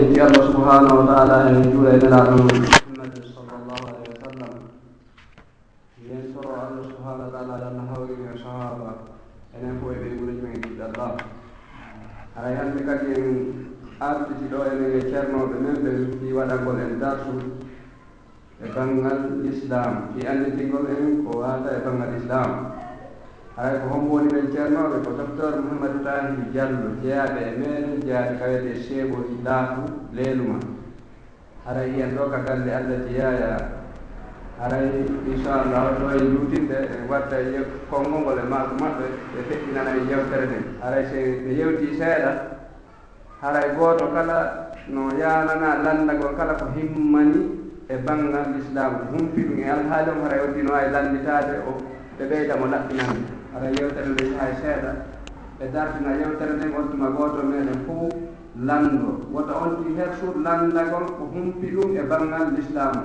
yetti allah subhanahu wa taala en juula e nelaaɗo muhammadi sallllahu alayhi wa sallam yen soro allah subhanahu wa taala ɗanno hawrimi e sahaba. Enen fof eɓe guuriji men giɗɗallah haray hannde kadi en artiti ɗo enen e ceernoɓe men ɓe fi waɗangol en darsu. E banngal islam. Fi anndintigol en ko wata e banngal islam. hay ko hombo woni men ceernoɓe ko docteur mouhamadou tahiru diallo jeeyaɓe e meɗen jeeyaɓe kawete cheeboji ɗaaku leeluma haray yiyen ɗo ka galle allah jeeyaya haray inchallah ɗo e juutinɗe e watta e konngol e maako maɓɓe ɓe feƴƴinana e yewtere nde. Haray se ɓe yewti seeɗa. Haray gooto kala no yanana landagol kala ko himmani e banngal l'islam humpi ɗum e alhaali on haray oddino wawi landitade o ɓe ɓeydamo laɓɓinande ara yewtere nde hay seeɗa. Ɓe dartina yewtere nden wontuma gooto meɗen fof lanndo. Woto onti hersu landagol ko humpi ɗum e banngal l'islamu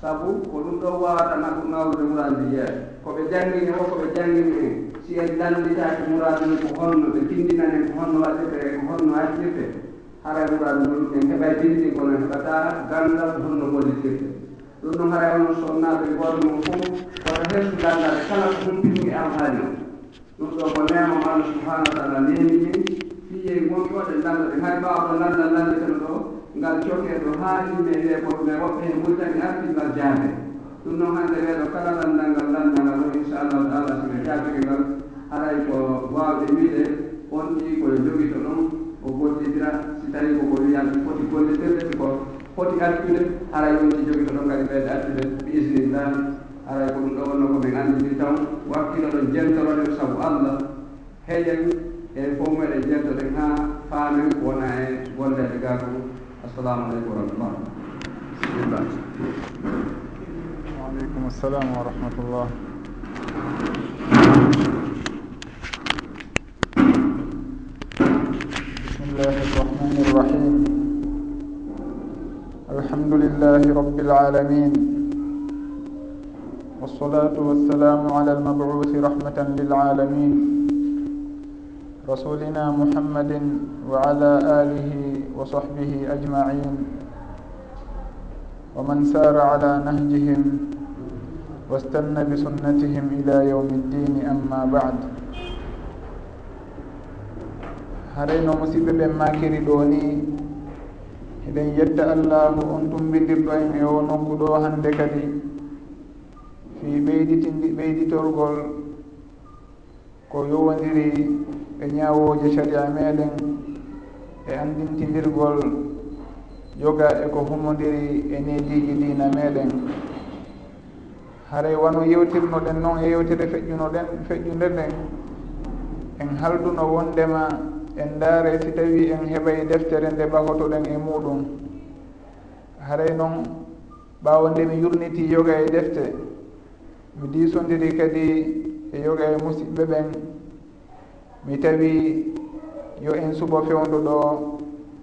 sabu ko ɗum ɗo wawatana naɓu nawrude murandi yeeso. Ko ɓe janngini o ko ɓe janngini en si en lannditaki muradu ni ko honno ɓe tindinani ko honno waɗirte e ko honno hakkirte hara muradu ɗum en heɓa dindi kono heɓata ganndal honno gollitirte ɗum noon haray on sonnaɓe gooto mon fof koto woto hersudallade kala ko humpitini alhaali o ɗum ɗo ko nemam allah subahanahu wa taala nemi min fiye gonɗoɗe landade hay mbawɗo landal landeten ɗo ngal cokeɗo haa yimɓe he koɓe woɓɓe he mujtani artigal jaabe ɗum noon hannde ɓeeɗo kala landal ngal landalal o inchallahu taala soɓe jaabeke ngal haray ko wawde wiide on ɗi koye jogito ɗon o gollidira si tawi koko wiyan foti gollitirde ko foti artude haray on ɗi jogi ɗo noon kadi ɓeyde artude bi isnillahi haray ko ɗum ɗo wonno ko min anndini taw. Wakkilo ɗon jentorode sabu allah. Heƴen e fof mumeɗen jentoɗen ha faamen wona e gollede ga ko assalamu aleykum wa rahmatullah. Bisimillah waaleykum assalam wa rahmatullah. بسم الله الرحمن الرحيم الحمد لله رب العالمين والصلاة والسلام على المبعوث رحمة للعالمين رسولنا محمد وعلى آله وصحبه أجمعين ومن سار على نهجهم واستنى بسنتهم إلى يوم الدين أما بعد harayno musidɓe ɓen makiri ɗo ni. eɗen yetta allahu on tumbidirɗo en e o nokku ɗo hannde kadi. Fi ɓeyditindi ɓeyditorgol ko yowodiri e ñawoje caria meɗen e andintidirgol yoga e ko humodiri e nediji dina meɗen. Haray wano yewtirnoɗen noon e yewtere feƴƴunoɗen feƴƴude nden en halduno wondema en ndaare si tawi en heɓay deftere nde ɓagotoɗen e muɗum. Haray noon ɓaawo nde mi yurniti yoga e defte mi disodiri kadi e yoga e musidɓe ɓen. Mi tawi yo en suɓo fewnduɗo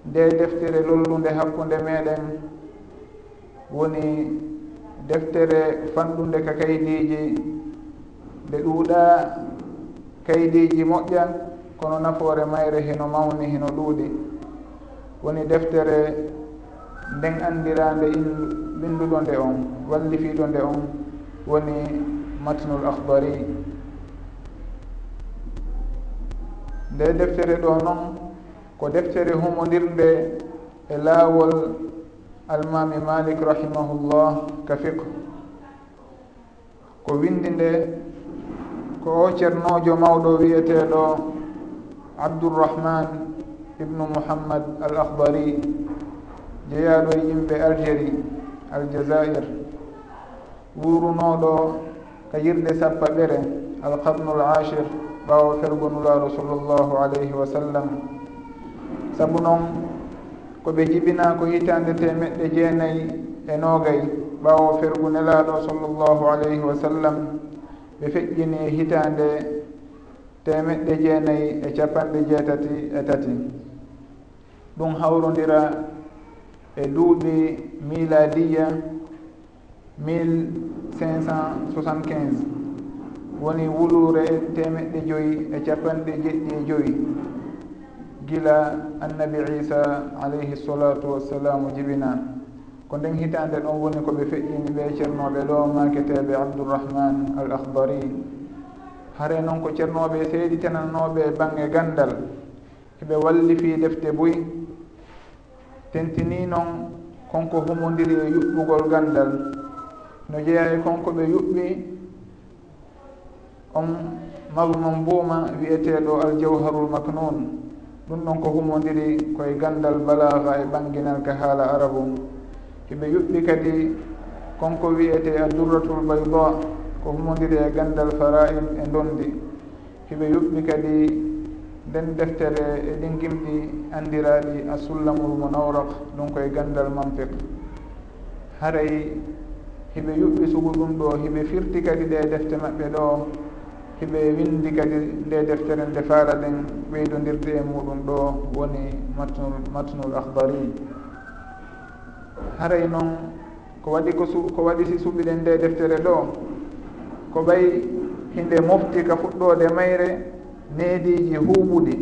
nde deftere lollunde hakkunde meɗen. Woni deftere fanɗunde ka kaydiji nde ɗuuɗa kaydiji moƴƴan. kono nafoore mayre heno mawni heno ɗuuɗi woni deftere nden anndirande winduɗo nde on wallifiiɗo nde on woni matnul ahdari nde deftere ɗo noon ko deftere humodirnde e laawol almami malik rahimahullah ka fiqe ko windi nde ko o ceernojo mawɗo wiyeteɗo عبد ibnu mouhammad al ahbari jeeyaɗo e yimɓe algérie aljazair. Wurunoɗo ka yirde sappa ɓere alkarnu l achir ɓawo fergonulaɗo sallllahu alayhi wa sallam. Saabu noon koɓe jibina ko hitande temeɗɗe jeenayyi e noogay ɓawo fergunelaɗo sallllahu alayhi wa sallam ɓe feƴƴini hitande temeɗɗe jeenayyi e capanɗe jeetati e tati. Ɗum hawrodira e duuɓi miladiya 1575 woni wulure temeɗɗe joyi e capanɗe jeɗɗi e joyi. Gila annabi isa alayhi salatu wassalamu jibina. Ko nden hitande ɗon woni koɓe feƴƴini ɓe ceernoɓe lowmaketeɓe abdourahman al akhbari hare noon ko ceernoɓe seeɗitananoɓe bange gandal. Eɓe wallifi defte boyi tentini noon konko humodiri e yuɓɓugol gandal. No jeeya e konko ɓe yuɓɓi on mazmum buuma wiyeteɗo aljawharul maknun. Ɗum ɗon ko humodiri koye gandal balaga e ɓanginal ka haala arabu. Eɓe yuɓɓi kadi konko wiyete addurratul bayda. ko humodiri e gandal farail e ndondi. Hiɓe yuɓɓi kadi nden deftere e ɗin gimɗi andiraɗi a sullamul munawrak ɗum koye gandal manfiq haray hiɓe yuɓɓi sugu ɗum ɗo hiɓe firti kadi ɗe defte maɓɓe ɗo hiɓe windi kadi nde deftere nde faala ɗen ɓeydodirde e muɗum ɗo woni matnul matnul ahdari haray noon ko waɗi ko ko waɗi si suɓiɗen nde deftere ɗo ko ɓay hinde mofti ka fuɗɗode mayre neediji huuɓuɗi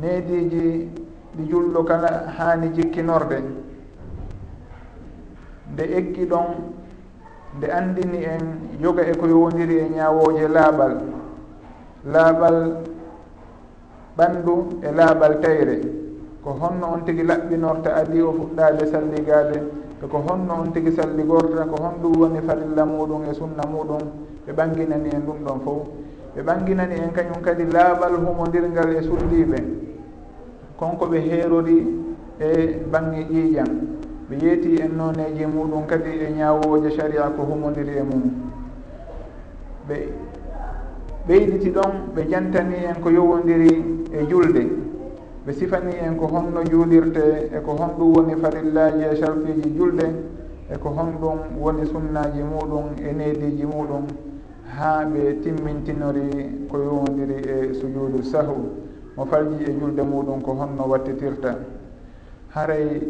neediji ɗi julɗo kala haani jikkinorde. Nde eggi ɗon nde andini en yoga e ko yowodiri e ñawoje laaɓal laaɓal ɓanndu e laaɓal tayre. Ko honno on tigi laɓɓinorta adi o fuɗɗade salligade e ko honno on tigi salligorta ko honɗum woni farilla muɗum e sunna muɗum ɓe ɓanginani en ɗum ɗon fof. Ɓe ɓanginani en kañum kadi laaɓal humodirngal e sulliɓe konko ɓe heerori e bange ƴiiƴam. Ɓe yeeti en noneji muɗum kadi e ñawoje sharia ko humodiri e mum. Ɓe ɓeyditi ɗon ɓe jantani en ko yowodiri e julde. Ɓe sifani en ko honno juulirte e ko honɗum woni farillaji e sartiji julde e ko honɗum woni sunnaji muɗum e neediji muɗum. ha ɓe timmintinori ko yowodiri e sujuudu sahu mo falji e julde muɗum ko honno wattitirta. Haray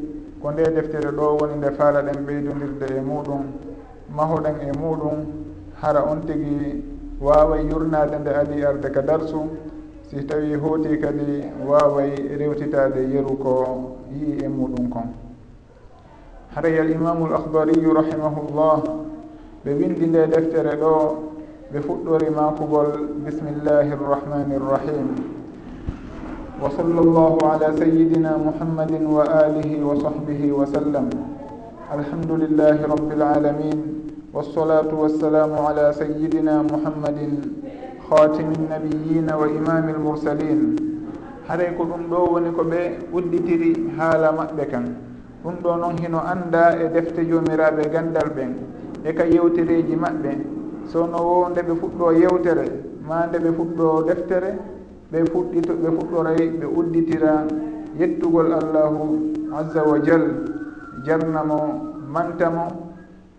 ko nde deftere ɗo woni nde faalaɗen ɓeydodirde e muɗum mahoɗen e muɗum hara on tigi waway yurnade nde adi arde ka darsu si tawi hooti kadi waway rewtitade yeru ko yii e muɗum kon. Haray al imamu l ahdariyu rahimahullah ɓe windi nde deftere ɗo ɓe fuɗɗori makugol bismillahi irrahmani irrahim wa sall llahu ala sayidina muhammadin wa alihi wa sahbihi wa sallam. Alhamdulillahi rabbil alamin. Wassalatu wassalamu ala sayidina muhammadin khatimi nnabiyina wa imami almursalin haray ko ɗum ɗo woni ko ɓe udditiri haala maɓɓe kan. Ɗum ɗo noon hino anda e defte jomiraɓe e gandal ɓen e ka yewtereji maɓɓe. sono wo nde ɓe fuɗɗo yewtere ma nde ɓe fuɗɗo deftere ɓe fuɗɗito ɓe fuɗɗoray ɓe udditira yettugol allahu azza wa jal jarnamo mantamo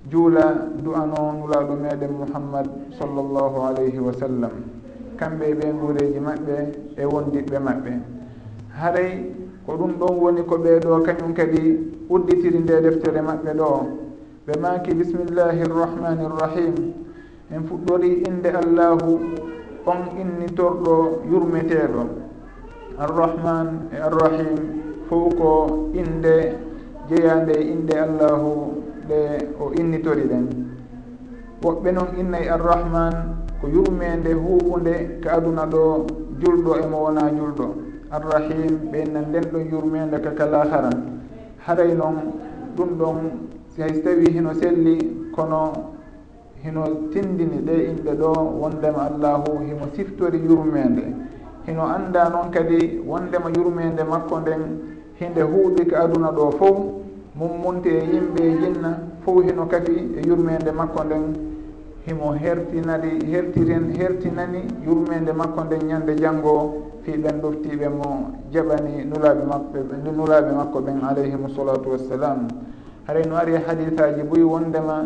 juula du'ano nulaɗo meɗen mouhammad sallllahu alayhi wa sallam. Kamɓe ɓe ɓen guureji maɓɓe e wondiɓɓe maɓɓe. Haray ko ɗum ɗon woni ko ɓeeɗo kañum kadi udditiri nde deftere maɓɓe ɗo. Ɓe maaki bismillahi rrahmani rrahim min fuɗɗori inde allahu on innitorɗo yurmeteɗo. Arrahman e arrahim fof ko inde jeyande e inde allahu ɗe o innitori ɗen. Woɓɓe noon innayi arrahman ko yurmede huɓunde ka aduna ɗo julɗo emo wona julɗo. Arrahim ɓe inna nden ɗon yurmede ka kala hara haray noon ɗum ɗon hay so tawi hino selli kono hino tindini ɗe inɓe ɗo wondema allahu himo siftori yurmede hino anda noon kadi wondema yurmede makko nden hinde huuɗi ka aduna ɗo fof mummunti e yimɓe e jinna fof hino kafi e yurmede makko nden himo hertinadi hertiren hertinani yurmede makko nden ñande janggo fi ɓen ɗoftiɓe mo jaɓani nulaɓe makɓe nulaɓe makko ɓen alayhimu salatu wassalam haray no ari e haditaji boyi wondema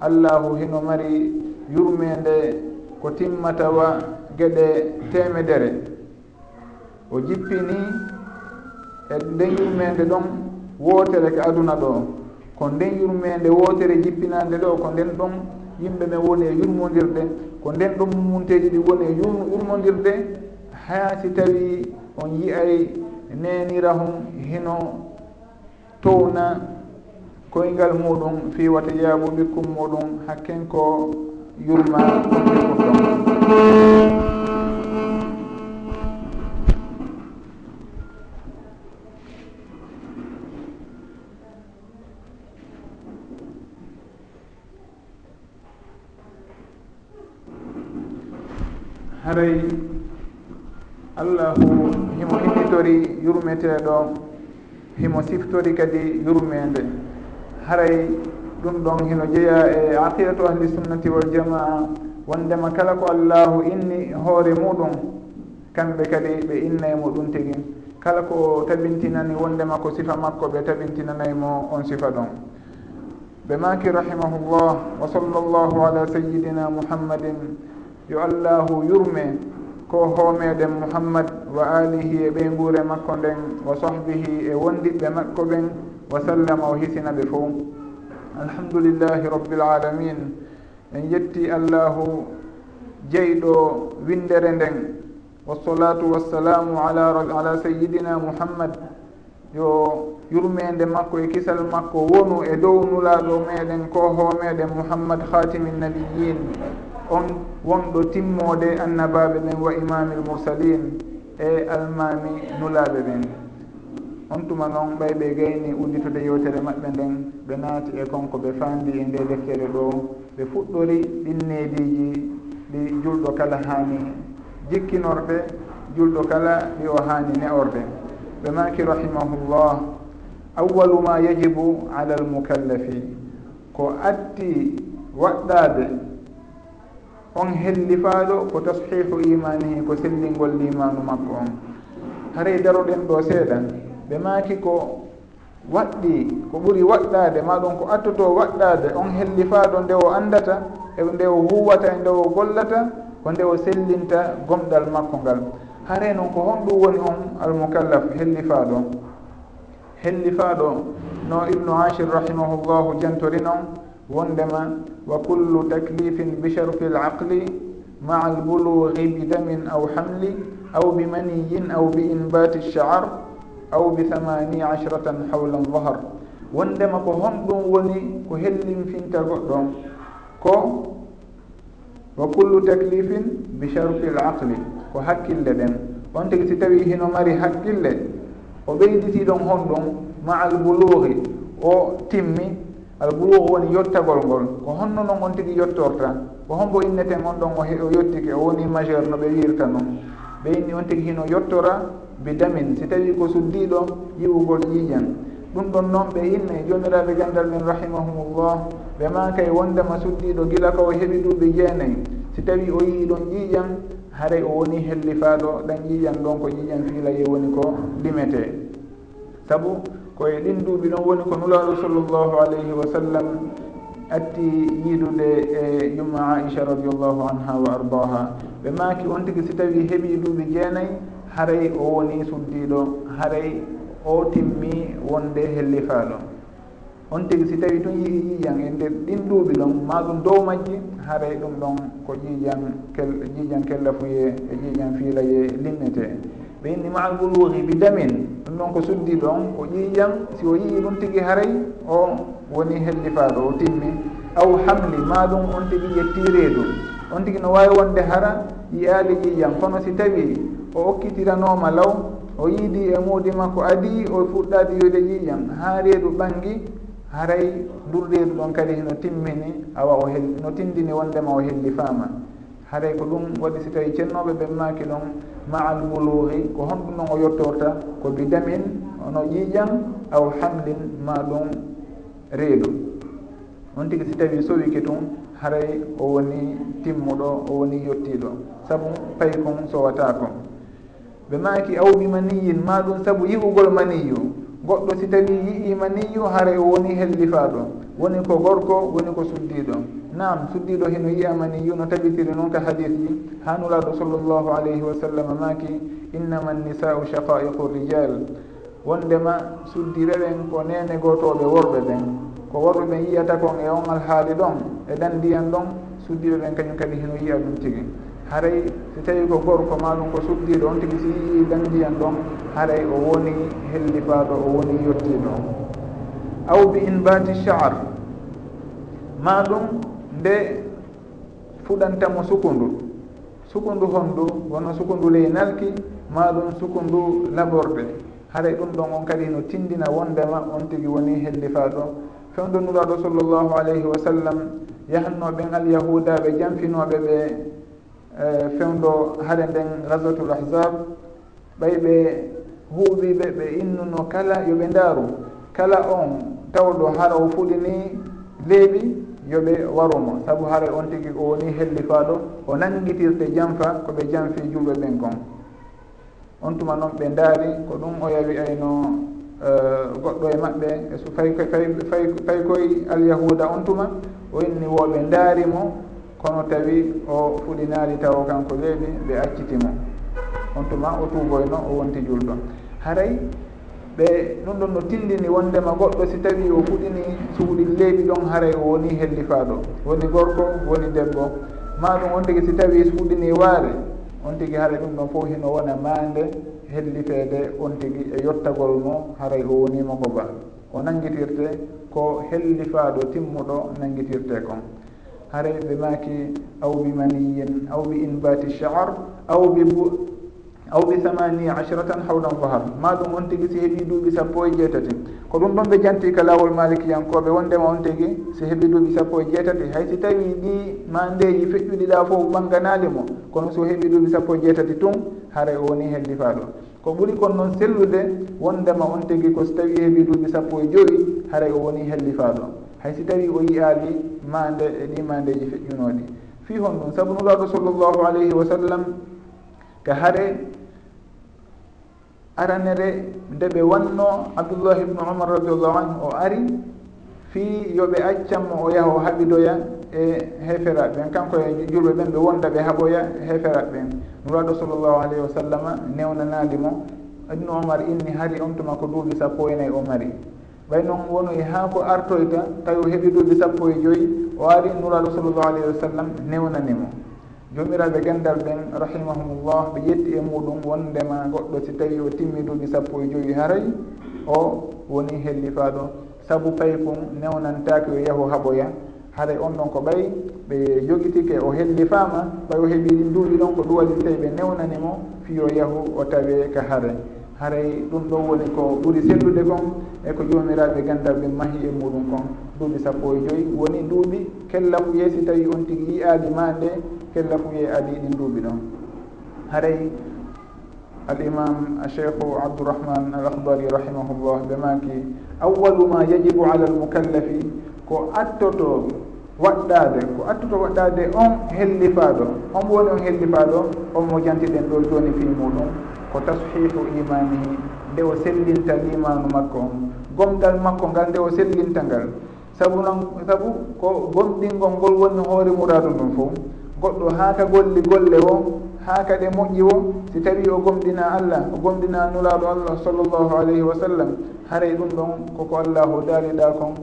allahu hino mari yurmede ko timmatawa geɗe temedere. O jippini e nden yurmede ɗon wootere ko aduna ɗo. Ko nden yurmede wootere jippinande ɗo ko nden ɗon yimɓe ɓe woni e yurmodirde ko nden ɗon mumunteji ɗi woni e yurmodirde haa si tawi on yiyay nenira hum hino towna koyngal muɗum fi wata jaabu bikkum muɗum hakken ko yurma bikkum ɗon haray allahu himo himitori yurmeteɗo himo siftori kadi yurmede. haray ɗum ɗon hino jeeya e aqidatu ahli sunnati waljamaa wondema kala ko allahu inni hoore muɗum kamɓe kadi ɓe inna e muɗum tigi. Kala ko tabintinani wondema ko sifa makko ɓe tabintinanayi mo on sifa ɗon. Ɓe maki rahimahullah wa sall llahu ala sayidina muhammadin yo allahu yurme ko homeɗen muhammad wa alihi e ɓey guure makko nden wa sahbihi e wondiɓɓe makko ɓen wa wasallama o hisina ɓe fo alhamdulillahi rabbil alamin. En yetti allahu jeyɗo windere nden. Wassalatu wassalamu ala ala sayidina mouhammad yo yurmede makko e kisal makko wonu e dow nulaɗo meɗen koho meɗen mouhammad khatimi nabiyin on wonɗo timmode annabaɓe ɓen wa imamil mursalin e almami nulaɓe ɓen on tuma noon ɓay ɓe gayni udditude yewtere maɓɓe nden ɓe naati e konko ɓe faandi e nde deftere ɗo. Ɓe fuɗɗori ɗinneediji ɗi julɗo kala haani jikkinorɗe julɗo kala ɗi o haani ne'orde ɓe maki rahimahullah awalu ma yajibu ala almukallafi ko atti waɗɗade on hellifaaɗo ko tashihu imanihi ko sellingol limanu makko on. Haray daroɗen ɗo seeɗa ɓe maaki ko waɗɗi ko ɓuri waɗɗade maɗum ko attoto waɗɗade on hellifaɗo nde o andata e nde o huwata e nde o gollata ko nde o sellinta gomɗal makko ngal. Hare noon ko honɗum woni on almukallaf hellifaɗo hellifaɗo no ibnu achir rahimahullahu jantori noon wondema wa kullu taklifin bi sharfi maa albulugi bidamin aw hamli aw bimaniyin aw bi inbati lchaar aw bi thamani ashratan hawla dahar wondema ko honɗum woni ko hellinfinta goɗɗo on ko wa kullu taklifin bi sharti l ko hakkille ɗen. On tigi si tawi hino mari hakkille o ɓeyditiɗon honɗum ma albuluhi o timmi. Al woni yottagol ngol. Ko honno noon on tigi yettorta ko hombo inneten on ɗon o yettike o woni majeur no ɓe wirta noon ɓeyni on tigi hino yettora vitamine si tawi ko suddiɗo yiwugol ƴiiƴan ɗum ɗon noon ɓe inna e jomiraɓe gandal men rahimahumullah ɓe maka e wondema suddiɗo gila ka o heeɓi ɗuuɓi jeenayyi si tawi o yii ɗon ƴiiƴan haray o woni hellifaɗo ɗan ƴiiƴan ɗon ko ƴiiƴan fiilaye woni ko limete. Saabu koye ɗin duuɓi ɗon woni ko nulaaɗo sallllahu alayhi wa sallam atti yiidude e yumma aicha radiallahu anha wa ardaha ɓe maaki on tigi si tawi heeɓi duuɓi jeenayyi haray o woni suddiɗo haray o timmi wonde hellifaɗo on tigi si tawi tun yii yiijan e nder ɗin duuɓi ɗon ma ɗum dow majji haray ɗum ɗon ko jiijan kel jiijan kella fuye e jiijan fiilaye linnete. Ɓe inni ma albuluhi bi damin ɗum ɗon ko suddi ɗon ko ƴiijan si o yii ɗum tigi haray o woni hellifaaɗo o timmi. Aw hamli ma ɗum on tigi yettireedu on tigi no wawi wonde hara yiyaali ƴiijan kono si tawi o okkitiranoma law o yiidi e muudi makko adi o fuɗɗadi yoyde ƴiƴam ha reedu ɓangi haray ndurreedu ɗon kadi no timmini awa o hel no tindini wondema o helli faama. Haray ko ɗum waɗi si tawi cennoɓe ɓen maaki ɗon ma al buluhi ko honɗum noon o yettorta ko bidamin ono ƴiiƴam aw hamlin ma ɗum reedu. On tigui si tawi sowiki tun haray o woni timmuɗo o woni yettiɗo saabu pay kon sowata kon ɓe maaki aw bi maniyin ma ɗum sabu yi'ugol maniyu. Goɗɗo si tawi yii maniyu haray woni hellifaɗo woni ko gorko woni ko suddiɗo nam suddiɗo hino yiya maniyu no tabitiri noon ka hadisji ha nulaɗo sallllahu alayhi wa sallam maaki innama nnisau shaqaiqu rijal wondema suddireɗen ko nene gotoɓe worɓe ɓen. Ko worɓe ɓen yiyata kon e on alhaali ɗon e ɗan ndiyan ɗon suddiɓe ɓen kañum kadi hino yiya ɗum tigi. haray si tawi ko gorko maɗum ko suddiɗo on tigui si yii dandiyan ɗon haray o woni hellifaɗo o woni yettiɗo aw bi inbati char maɗum nde fuɗantamo sukundu. Sukundu hondu wono sukundu ley nalki maɗum sukundu laborde haray ɗum ɗon on kadi no tindina wondema on tigui woni hellifaɗo fewdo nuraɗo sallllahu alayhi wa sallam yahannoɓen alyahudaɓe janfinoɓe ɓe E, fewdo haade nden gaswatul ahzab ɓay ɓe huuɓiɓe ɓe innuno kala yoɓe ndaaru. Kala on tawɗo hara o fuɗi ni leeɓi yoɓe warumo saabu hara on tigi o woni hellifaaɗo o nangitirte janfa koɓe janfi julɓe ɓen kon. On tuma noon ɓe ndaari ko ɗum o yawi ayno e, goɗɗo e maɓɓe e fay koye alyahuda on tuma o inni woɓe ndaari mo kono tawi o fuɗinaali taw kanko leeɓi ɓe accitimo. On tuma o tuuboyno e o wonti julɗo. Haray ɓe ɗum ɗon no tindini wondema goɗɗo si tawi o fuɗini suuɗi leeɓi ɗon haray o woni hellifaaɗo woni gorko woni debbo. Ma ɗum on tigi si tawi suuɗini waare on tigi haray ɗum ɗon fof hino wona maande hellifeede on tigi e yottagol mo haray o wonima ko ba o nangitirte ko hellifaaɗo timmuɗo nangitirte kon. haray ɓe maaki aw bi maniyin aw bi inbati char aw bi aw bi thamani ashratan hawlan dahar ma ɗum on tigi si heeɓi duuɓi sappo e jeetati. Ko ɗum ɗon ɓe janti ka laawol malikiyankoɓe wondema on tigi si heeɓi duuɓi sappo e jeetati. Hay si tawi ɗi mandeji feƴƴuɗi ɗa fof ɓanganali mo kono so heeɓi duuɓi sappo e jeetati tun haara o woni hellifaɗo ko ɓuri kon noon sellude wondema on tigi ko so tawi heeɓi duuɓi sappo e joyi haara o woni hellifaɗo hay si tawi o yiyaali mande e ɗi mandeji feƴƴunoɗi fi hon ɗum sabu nuraɗo sallllahu alayhi wa sallam ka hare aranere nde ɓe wanno abdoullah ibnu omar radiallahu anhu o ari fii yoɓe accanmo o yaha o haɓidoya e heferaɓe ɓen kanko e julɓe ɓen ɓe wonda ɓe haɓoya e heferaɓe ɓen nuraɗo sallllahu alayhi wa sallama newnanali mo ibnu omar inni hari on tuma ko duuɓi sappo e nayi o mari. ɓay noon wonoy e haa ko artoyta tawi o heɓi duuɓi sappo e joyyi o ari nuraɗo sallllahu alayhi wa sallam newnanimo. Jomiraɓe gandal ɓen rahimahumullah ɓe ƴetti e muɗum wondema goɗɗo si tawi o timmi duuɓi sappo e joyi haray o woni hellifaɗo saabu pay kon newnantaki o yahu haɓoya. Haray on ɗon ko ɓay ɓe jogitike o hellifama ɓay o heeɓi ɗin duuɓi ɗon ko ɗum waɗi tawi ɓe newnanimo fiyo yahu o tawe ka haray. haray ɗum ɗon woni ko ɓuuri sellude kon e ko jomiraɓe gandal ɓe mahi e muɗum kon. Duuɓi sappo e joyi woni duuɓi kella fuye si tawi on tigui yiyaali ma nde kella fuye aadi ɗin duuɓi ɗon. Haray al imam cheikhu abdourahman al ahdari rahimahullah ɓe maki awalu ma yajibu ala almucallafi ko attoto waɗɗade ko attoto waɗɗade on hellifaɗo on woni on hellifaɗo on mo jantiɗen ɗo joni fi muɗum. ko tashihu imanihi nde o sellinta limanu makko. On gomgal makko ngal nde o sellinta ngal. Sabu noon sabu ko gomɗingol ngol woni hoore muradu ndum fof goɗɗo haaka golli golle o haaka ɗe moƴƴi o si tawi o gomɗina allah o gomɗina nulaaɗo allah sallllahu alayhi wa sallam haray ɗum ɗon koko allahu daaliɗa kon.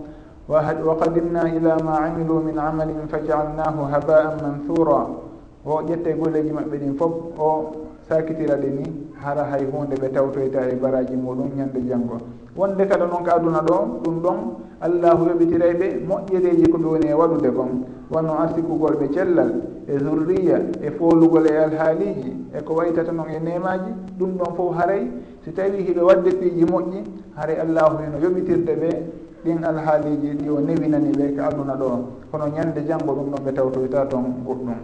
Wa qadimna ila ma amilu min amalin fa jaalnahu haba'an manthura. O ƴette golleji maɓɓe ɗin fof o sakitira sakitiraɗe ni hara hay hunde ɓe tawtoyta e baraji muɗum ñande janggo wonde kada noon ko aduna ɗo ɗum ɗon allahu yoɓitiray ɓe moƴƴereji koɓe woni e waɗude kon. Wonno arsikugol ɓe cellal e zurriya e folugol e alhaaliji e ko waytata noon e nemaji ɗum ɗon fof haray. Si tawi hiɓe wadde piiji moƴƴi haray allahu heno yoɓitirde ɓe ɗin alhaaliji ɗi o newinani ɓe ko aduna ɗo. Kono ñande janggo ɗum ɗon ɓe tawtoyta toon goɗɗum.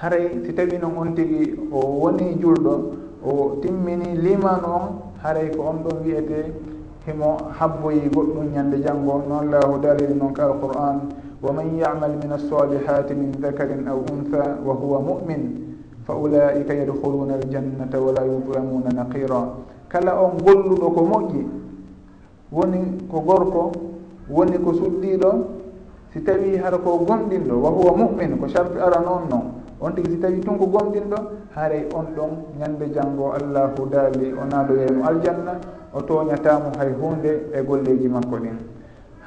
haray si tawi noon on tigi o woni julɗo o timmini limanu on haray ko on ɗon wiyete himo habboyi goɗɗum ñande janngo noon lahu dalili noon ka alquran wa man yamal min alsalihati min dakarin aw untha wa huwa mumin fa ulaika yadkhuluna aljannata wala yudlamuna naqira kala on golluɗo ko moƴƴi woni ko gorko woni ko suddiɗo si tawi hara ko gonɗinɗo wa huwa mumin ko sharfi ara noon noon on tigi si tawi tun ko gomɗinɗo haaray on ɗon ñande janngo allahu daali o naadoyemo aljanna o tooñatamo hay hunde e golleji makko ɗin.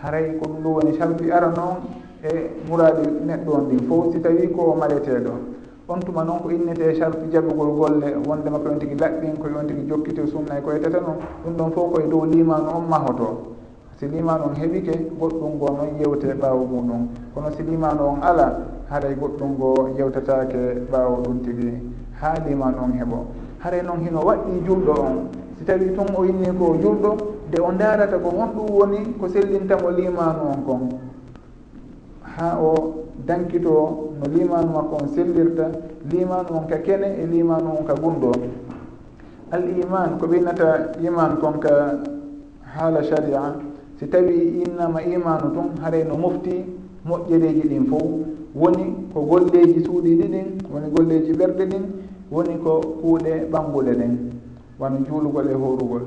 Haray ko ɗum ɗo woni salfi ara noon e muradi neɗɗo on ɗin. Fof si tawi ko o maleteɗo on tuma noon ko innete sarfi jaɓugol golle wondema koyon tigi laɓɓin koye on tigi jokkite sunna e koye tata noon ɗum ɗon fof koye dow limanu on mahoto si limanu on heɓike goɗɗum ngo noon yewte ɓaawo muɗum. Kono si limanu on ala haray goɗɗum ngo yewtatake ɓaawo ɗum tigi. Haalima noon heeɓo haray noon hino waɗɗi julɗo on. Si tawi tun o yinni ko julɗo de o darata ko honɗum woni ko sellintamo limanu on kon. Ha o dankito no limanu makko on sellirta limanu on ka kene e limanu on ka gunɗo al iman ko ɓinnata iman kon ka haala sharia. Si tawi innama imanu tun haray no mofti moƴƴereeji ɗin fof woni ko golleeji suuɗiiɗi ɗin woni golleeji ɓerɗe ɗin woni ko kuuɗe ɓannguɗe ɗen wano juulugol e horugol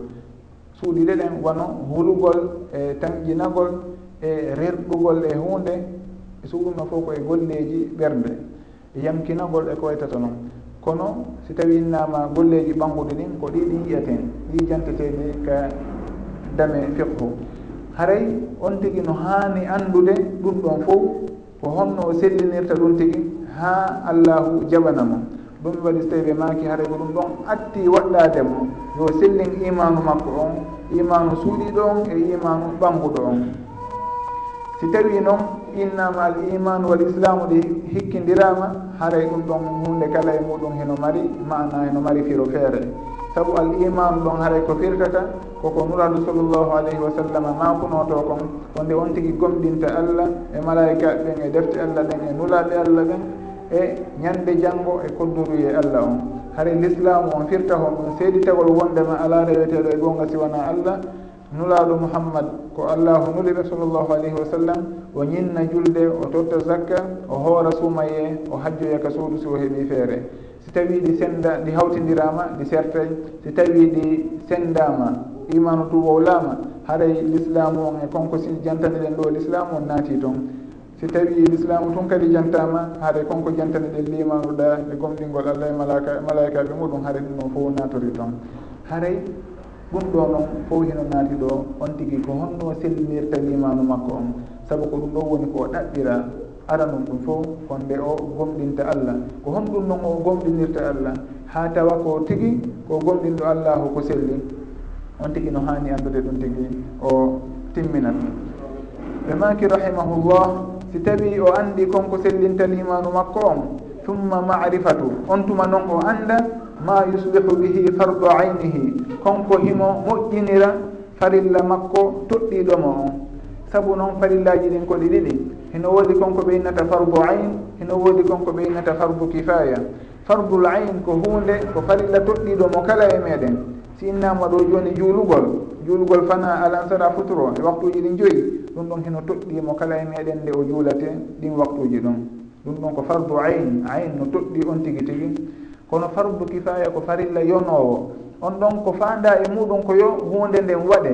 suuɗiɗe ɗen wano hulugol e tanƴinagol e rerɗugol e huunde e so ɗumno fof koye golleeji ɓernde e yamkinagol e ko waytata noon kono si tawi innama golleeji ɓannguɗi ɗin ko ɗiɗi yiyaten ɗi janteteeɗi ka dame fiqhu. haray on tigi no haani anndude ɗum ɗon fof ko honno o sellinirta ɗum tigi ha allahu jaɓana mo. Ɗum waɗi so tawi ɓe maaki haray ko ɗum ɗon atti waɗɗade mo. Yo sellin imanu makko on imanu suuɗiɗo on e imanu ɓanguɗo on. Si tawi noon innama al imanu wal islamu ɗi hikkidirama haray ɗum ɗon hunde kala e muɗum heno mari mana heno mari firo feere. saabu al imanu ɗon haray ko firtata koko nuraɗo sallllahu alayhi wa sallam makunoto kon. Wonde on tigui gomɗinta allah e malaikaɓe ɓen e defte allah ɗen e nulaɓe allah ɓen e ñande janggo e kodduruye allah on. Haara l'islamu on firta hon ɗum seedi tagol wondema ala reweteɗo e gonga siwana allah. Nulaaɗo mouhammad ko allahu nuliɓe sallllahu alayhi wa sallam o ñinna julde o totta zakka o hoora sumaye o hajjoya ka suudu si o heeɓi feere. si tawi ɗi senda ɗi hawtidirama ɗi sertay si tawi ɗi sendama imanu tubowlama haray l'islamu on e konko si jantaniɗen ɗo l'islamu on naati toon. Si tawi l'islamu tun kadi jantama haray konko jantani ɗen limanuɗa e gomɗingol allah e malaka malaikaɓe muɗum haray ɗum ɗon fof natori toon. Haray ɗum ɗo noon fof hino naati ɗo on tigui ko honno sellinirta limanu makko on. Saabu ko ɗum ɗo woni ko ɗaɓɓira. ara ɗum ɗum fof fonde o gomɗinta allah. Ko honɗum noon o gomɗinirta allah ha tawa ko tigi ko gomɗinɗo allahu ko selli. On tigi no hani andude ɗum tigi o timminat ɓe maki rahimahullah si tawi o andi konko sellinta limanu makko on thumma marifatu. On tuma noon o anda ma yuslihu bihi fardu aynihi. Konko himo moƴƴinira farilla makko toɗɗiɗomo on. Saabu noon farillaji ɗin koɗi ɗiɗi. hino woodi konko ɓeynata innata fardu ayn hino woodi konko ɓeynata innata fardu kifaya fardul ayn ko hunde ko farilla toɗɗiɗo mo kala e meɗen si innama ɗo joni juulugol juulugol fana alansara futuro e waktuji ɗin joyyi ɗum ɗon hino toɗɗimo kala e meɗen nde o juulate ɗin waktuji ɗon. Ɗum ɗon ko fardu ayn ayn no toɗɗi on tigui tigui kono fardu kifaya ko farilla yonowo on ɗon ko fanda e muɗum ko yo hunde nden waɗe.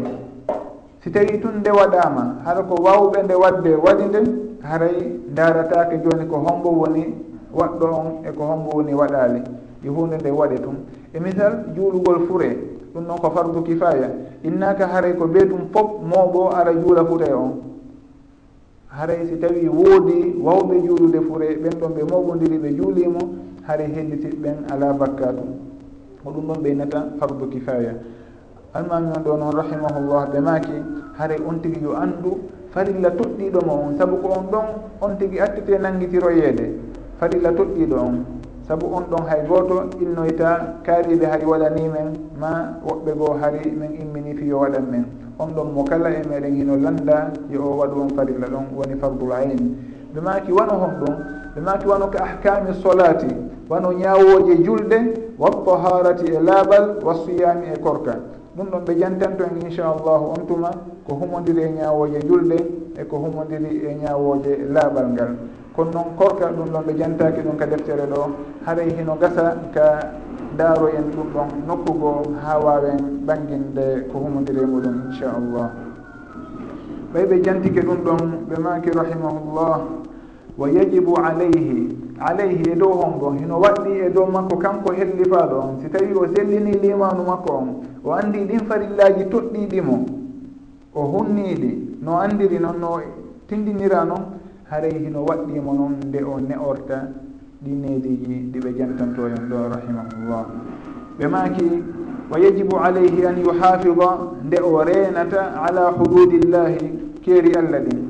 Si tawi tun nde waɗama haɗa ko wawɓe nde wadde waɗi nde haray ndaratake joni ko hombo woni waɗɗo on e ko hombo woni waɗali yo hunde nde waɗe tun e misal juulugol fure ɗum noon ko fardu kifaya innaka haray ko ɓee tum fof mooɓo ara juula fure on. Haray si tawi woodi wawɓe juulude fure ɓen ɗon ɓe mawɓodiri ɓe juulimo haray hedditiɓɓen ala bakka tum ko ɗum ɗon ɓeynata fardu kifaya almami on ɗo noon rahimahullah ɓe maaki haray on tigi yo anndu farilla toɗɗiɗomo on saabu ko on ɗon on tigui attite nanguitiroyeede farilla toɗɗiɗo on saabu on ɗon hay goto innoyta kaariɓe hay waɗani men ma woɓɓe goo hari min immini fiyo waɗan men. On ɗon mo kala e meɗen hino landa yo o waɗu on farilla ɗon woni fardul ayn. Ɓe maki wano hon ɗum ɓe maki wano ko ahkami solati wano ñawoje julɗe wa taharati e laaɓal wa siyami e korka. ɗum ɗon ɓe jantanto en inchallahu on tuma ko humodiri e ñawoje julde e ko humodiri e ñawoje laaɓal ngal. Kono noon korka ɗum ɗon ɓe jantaki ɗum ka deftere ɗo haray hino gasa ka daaroyen ɗum ɗon nokkugo ha wawen ɓanginde ko humodiri e muɗum inchallah ɓay ɓe jantike ɗum ɗon ɓe maki rahimahullah. wa yajibu alayhi alayhi e dow on ɗon hino waɗɗi e dow makko kanko hellifaɗo on si tawi o sellini limanu makko on o andi ɗin farillaji toɗɗiɗimo o hunniɗi no andiri noon no tindinira noon haray hino waɗɗimo noon nde o ne'orta ɗi needeji ɗi ɓe jantanto hen ɗo rahimahullah ɓe maki wa yajibu alayhi an yuhafida nde o renata ala hududillahi keeri allah ɗin.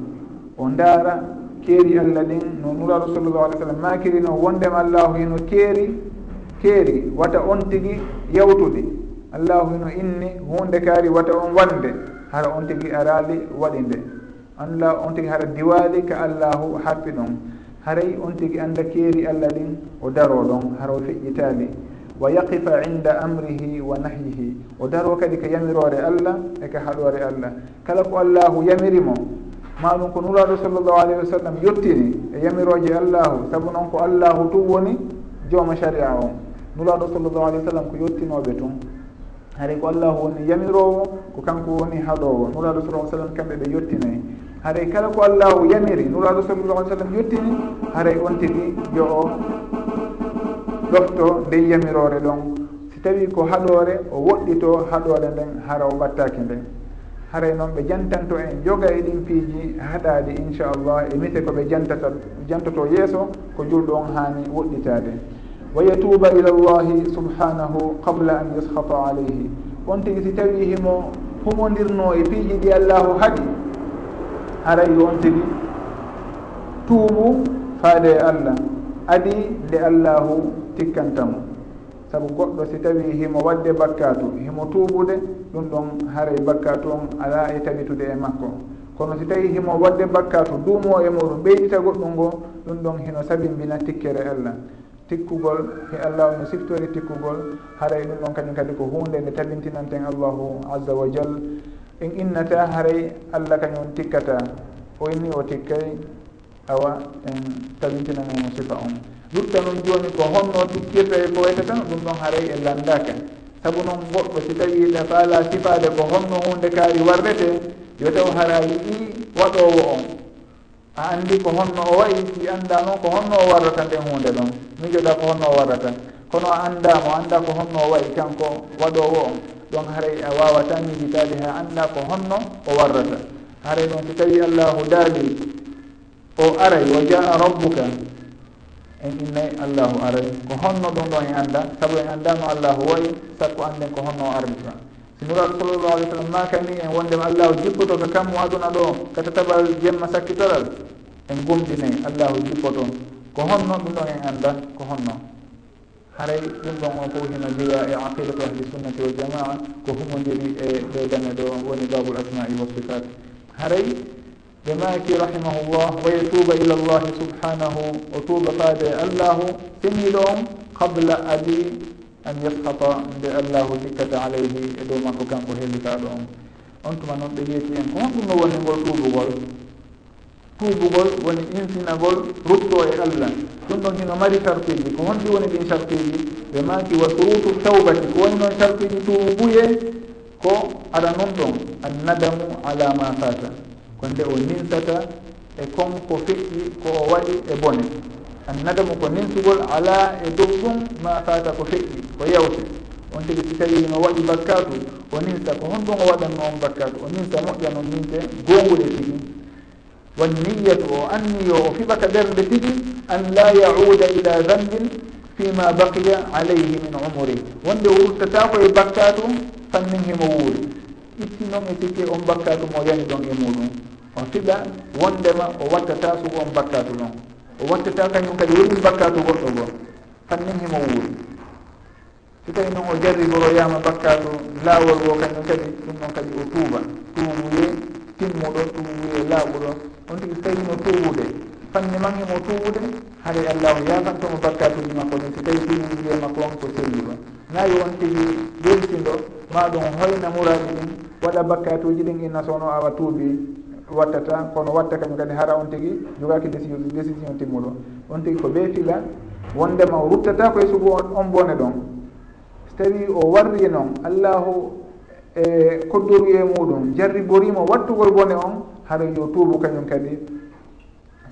O ndaara keeri allah ɗin no nuraɗo sallllahu alih w sallam makirino wondema allahu hino keeri keeri wata on tigi yawtude. Allahu hino inni hunde kaari wata on wande hara on tigi araali waɗi nde allah on tigi hara diwaali ka allahu happi ɗon. Haray on tigi annda keeri allah ɗin o daro ɗon hara o feƴƴitaali. Wa yaqifa inda amrihi wa nahyihi. O daro kadi ka yamirore allah e ka haɗore allah. Kala ko allahu yamirimo maɗum ko nuraɗo sallllahu alayhi wa sallam yettini e yamiroje allahu saabu noon ko allahu tum woni jooma sharia o. Nuraɗo sallllahu alayhi wa sallam ko yettinoɓe tun. Haray ko allahu woni yamirowo ko kanko woni haɗowo nuraɗo sallah sallam kamɓe ɓe yettinayi haray kala ko allahu yamiri nuraɗo sallllahu alih sallam yettini haray on tigi yo o ɗofto nden yamirore ɗon. Si tawi ko haɗore o woɗɗito haɗore nden hara o wattaki nden. haray noon ɓe jantanto en joga e ɗin piiji haɗade inchallah e mite koɓe jantata jantoto yeeso ko julɗo on hani woɗɗitade wa yatuba ila llahi subhanahu qabla an yashata alayhi. On tigi si tawi himo humodirno e piiji ɗi allahu haaɗi haray on tigi tuubu faade allah adi nde allahu tikkantamo saabu goɗɗo si tawi himo wadde bakkatu himo tuubude ɗum ɗon haray bakkatu on ala e tabitude e makko. Kono si tawi himo wadde bakkatu duumo e muɗum ɓeydita goɗɗum ngo ɗum ɗon hino sabimbina tikkere allah tikkugol e allah no siftori tikkugol haray ɗum ɗon kañum kadi ko hunde nde tabintinanten allahu azza wa jal. En innata haray allah kañum tikkata. O inni o tikkay awa en tabintinanemo sifa on. lutta noon joni ko honno tikkirta e ko wayta tan ɗum ɗon haray e landaka saabu noon goɗɗo si tawi faala sifade ko honno hunde kaari warrete yo taw hara yiɗi waɗowo on. A anndi ko honno o wayi si annda noon ko honno o warrata nden hunde ɗon mijoɗa ko honno o warrata. Kono a anndamo annda ko honno o wayi kanko waɗowo on. Ɗon haray a wawata mijitade ha annda ko honno o warrata. Haray noon si tawi allahu daali o aray wa jaa rabbuka en innayi allahu aray. Ko honno ɗum ɗon en annda sabu en anndano allahu wayi sakko annden ko honno o ardi si nuraɗo sallllahu alih w sallam makani en wondema allahu jippoto ko kammu aduna ɗo? Kata taɓal jemma sakkitoral? En gumtinayi allahu jippoto. Ko honno ɗum ɗon en annda ko honno. Haray ɗum ɗon o fof hino jeeya e aqidatu ahli sunnati wal jamaa ko humodiri e ɗo dane ɗo woni babul asma'i wa sifat haray ɓe jamaki rahimahullah wa yatuba ila llahi subhanahu o tuuba faade e allahu finiɗo on qabla adi an yashata nde allahu dikkata alayhi e dow makko kanko hellitaɗo on. On tuma noon ɓe yeeti en ko honɗum no woni ngol tuubugol? Tuubugol woni insinagol rutto e allah. Ɗum ɗon hino mari sartiji ko honɗi woni ɗin sartiji ɓe maki wa surutu tawbati. Ko woni noon sartiji tuubuye? Ko ara noon ɗon annadamu ala ma fata ko nde o ninsata e konko feƴƴi ko o waɗi e bone. Annadamu ko ninsugol ala e dow ɗum ma fata ko feƴƴi ko yewte. On tigi si tawi no waɗi bakkatu o ninsa ko honɗum o waɗanno on bakkatu. O ninsa moƴƴa no ninte gongude tigi. Wan niyatu o anniyo o fiɓata ɓernde tigi an la yauda ila zambin fima baqiya alayhi min umuri wonde o wurtatako e bakkatu fannin himo wuuri. Itti noon e sikke on bakkatu mo yani ɗon e muɗum. on fiɗa wondema o wattata sugo on bakkatu noon. O wattata kañum kadi woɗin bakkatu goɗɗo goo fannin himo wuuri. So tawi noon o jarri goroyama bakkatu laawol go kañum kadi ɗum noon kadi o tuuba. Tuubuye timmuɗo tuubuye laaɓuɗo. On tigi so tawino tuubude fanni man himo tuubude haray allahu yafantomo bakkatuji makko ɗin so tawi tuubuye e makko on ko selluɗo nayi on tigui weltindo maɗum hoyna muraji ɗin waɗa bakkatuji ɗin e inna sowno awa tuubi. wattata kono watta kañum kadi hara on tigi jogaki décision décision timmuɗo. On tigi ko ɓe fila wondema o ruttata koye sugu on bone ɗon. So tawi o warri noon allahu e koddoru e muɗum jarriborimo wattugol bone on hara yo tuubu kañum kadi.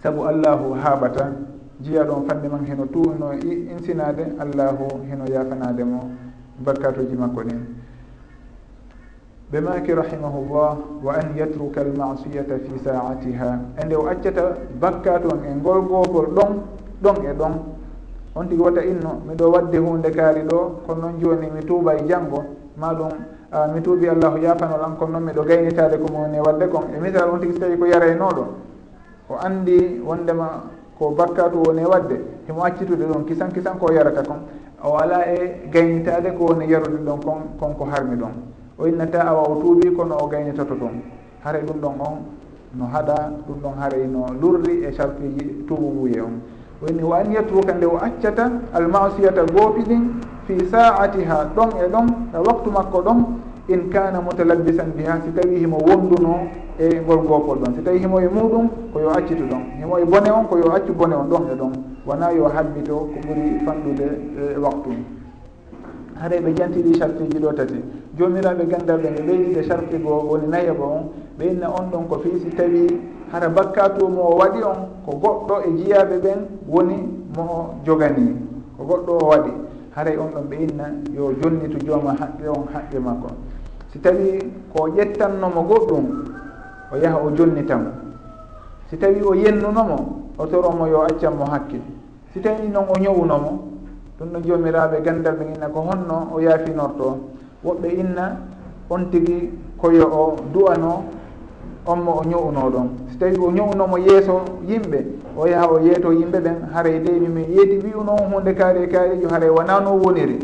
Saabu allahu haaɓata jiya ɗon fande man heno tu no insinade allahu heno yafanade mo barkatuji makko ɗin ɓe maki rahimahullah wa an yatruka almasiyata fi saatiha. E nde o accata bakka toon e ngol gofol ɗon ɗon e ɗon. On tigi wata inno miɗo wadde hunde kaari ɗo kono noon joni mi tuuba e janggo maɗum mi tuubi allahu yafanol an kono noon miɗo gaynitade ko mowoni e wadde kon. E misal on tigi so tawi ko yaraynoɗo o andi wondema ko bakkatu woni e wadde himo accitude ɗon kisan kisan ko yarata kon. O ala e gaynitade ko woni yarude ɗon kon konko harmi ɗon o innata awa o tuubi kono o gaynitoto ɗum. Haray ɗum ɗon on no haɗa ɗum ɗon haray no lurri e sartiji tuubu mbuye on. Woni wa an yetruka nde o accata almasiyata goopi ɗin fi saatiha ɗon e ɗon e waktu makko ɗon in kana mutalabbisan biha si tawi himo wonduno e ngol goopol ɗon. Si tawi himo e muɗum koyo accitu ɗon. Himo e bone on koyo accu bone on ɗon e ɗon. Wona yo habbito ko ɓuri fanɗude e waktu. haray ɓe ƴantiɗi chartiji ɗo tati. Jomiraɓe gandarɓe ɓe ɓeydide charti goo woni nayaba on. Ɓe inna on ɗon ko fiisi tawi hara bakkatumo o waɗi on ko goɗɗo e jiyaɓe ɓen woni mo jogani ko goɗɗo o waɗi. Haray on ɗon ɓe inna yo jonnitu jooma haqqe on haqqe makko. Si tawi ko ƴettannomo goɗɗum o yaha o jonnitamo si tawi o yennunomo o toromo yo accanmo hakke si tawi noon o ñowunomo ɗum noon jomiraɓe gandal ɓe inna ko honno o yaafinorto. Woɓɓe inna on tigi koyo o du'ano on mo o ñowunoɗon so tawi o ñowunomo yeeso yimɓe o yaha o yeeto yimɓe ɓen haray dey mimin yeeti wi hunde kaari e kaarijo haray wona no woniri.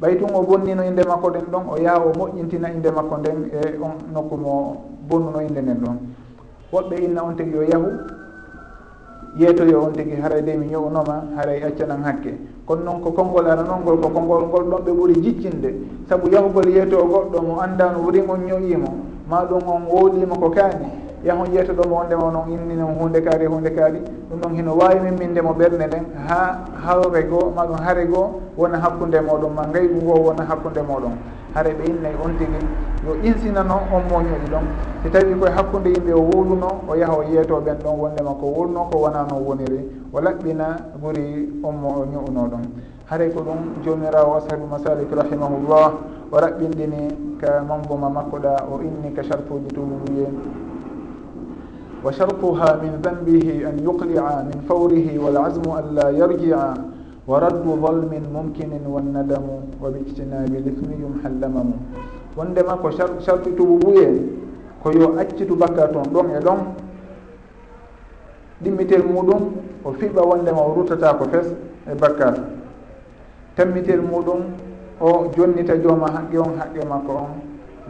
Ɓay tun o bonnino inde makko ɗen ɗon o yaha o moƴƴintina inde makko nden e on nokku mo bonnuno inde nden ɗon. Woɓɓe inna on tigi yo yahu yeetoyo on tigi haray de mi ñownoma haray accanan hakke. Kono noon ko konngol ara noon ngol ko konngol ngol ɗon ɓe ɓuri jiccinde. Saabu yahugol yeeto goɗɗo mo anndano wurin on ñoƴiimo ma ɗum on wooɗiima ko kaani. Yahon yeetoɗomo on ndema noon inninon hunde kaari hunde kaari. Ɗum ɗon hino wawi min min ndemo ɓernde nden. Ha hawre goo maɗum haare goo wona hakkunde moɗon ma ngaygu ngo wona hakkunde moɗon haare ɓe innayi on tigi. Yo insinano on moñoɗi ɗon. Si tawi koye hakkude yimɓe o woluno o yaha o yeeto ɓen ɗon wondema ko wulno ko wona no woniri. O laɓɓina ɓuuri on mo o ño'uno ɗon. Haray ko ɗum jomirawo ashabu masalik rahimahullah o raɓɓinɗini ka mambuma makkoɗa o inni ka sharpuji tuluye wa sharpuha min dambihi an yuqli'a min fawrihi walasmu an la yarji'a. ورد ظلم ممكن والندم وباجتناب الاثم يمحى اللمم wondema ko sartu tububu en ko yo accitu bakka toon ɗon e ɗon ɗimmitel muɗum o fiɓa wondema o ruttata ko fes e bakka tammitel muɗum o jonnita jooma haqqe on haqqe makko on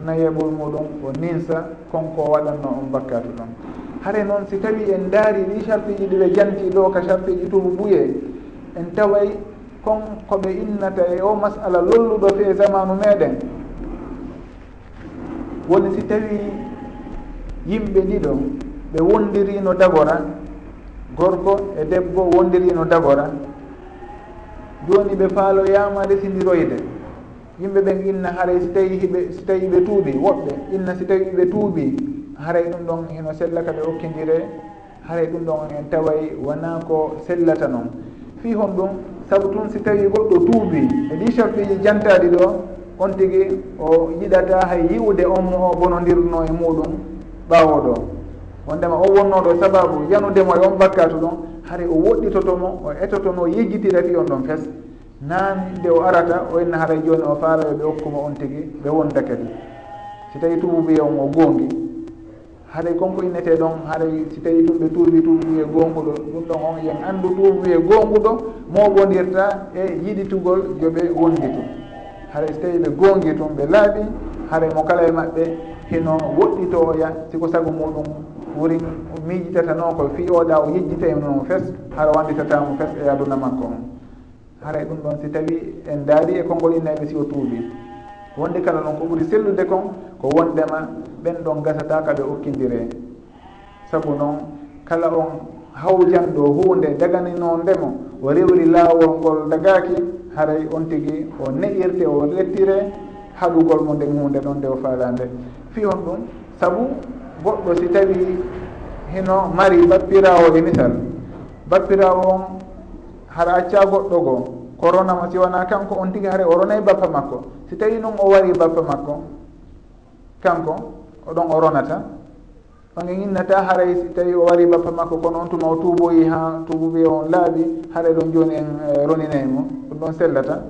nayeɓol muɗum o ninsa konko waɗanno on bakkatu ɗon hare noon si tawi en daari ɗi sartiji ɗiɓe janti ɗo ka sartiji tububuye en taway kon koɓe innata e o masala lolluɗo fe zamanu meɗen. Woni si tawi yimɓe ɗiɗo ɓe wondirino dagora gorko e debbo wondirino dagora joni ɓe faaloyama resiniroyde yimɓe ɓen inna haray si tawi hiɓe si tawi ɓe tuuɓi woɓɓe inna si tawi ɓe tuuɓi haray ɗum ɗon heno sella kaɓe hokkidire haray ɗum ɗon en taway wona ko sellata noon fi hon ɗum saabu tun si tawi goɗɗo duuɓi e ɗi chartiji jantaɗi ɗo on tigi o yiɗata hay yi'ude on mo o bonodirno e muɗum ɓawoɗo wondema o wonnoɗo sababu yanudemo e on bakkatu ɗon hare o woɗɗitotomo o etotomo o yejjitira fi on ɗon fes. Naani nde o arata o inna haray joni o faara e ɓe okkumo on tigi ɓe wondake si tawi tububiya e on o gongi haɗay konko innete ɗon haɗay si tawi ɗum ɓe tuubi tuubi e gonguɗo ɗum ɗon on yen anndu tuubi e gonguɗo mo wonirta e yiɗitugol yoɓe wondi tum haɗay so tawi ɓe gongi tum ɓe laaɓi haɗay mo kala e maɓɓe hino woɗɗitoya siko sago muɗum wori miijitatano ko fi oɗa o yejjita e noon fes haɗa wanditatamo fes e aduna makko. On haray ɗum ɗon si tawi en daari e konngol innaɓe si o tuubi wonde kala noon ko ɓuuri sellude kon ko wondema ɓen ɗon gasata kaɓe okkidire saabu noon kala on hawjanɗo hunde daganino ndemo o rewri laawol ngol dagaki haray on tigi o neƴirte o lettire haɗugol mo nden hunde ɗon nde o faala nde fi on ɗum saabu goɗɗo si tawi hino mari bappirawo e misal. Bappirawo on hara acca goɗɗo goo o ronamo si wona kanko on tigi haare o ronay e bappa makko. Si tawi noon o wari bappa makko kanko oɗon o ronata onge innata haray si tawi o wari bappa makko kono on tuma o tuuboyi ha tuubuɓe on laaɓi haray ɗon joni en e, roninayi mo. Ɗum ɗon sellata.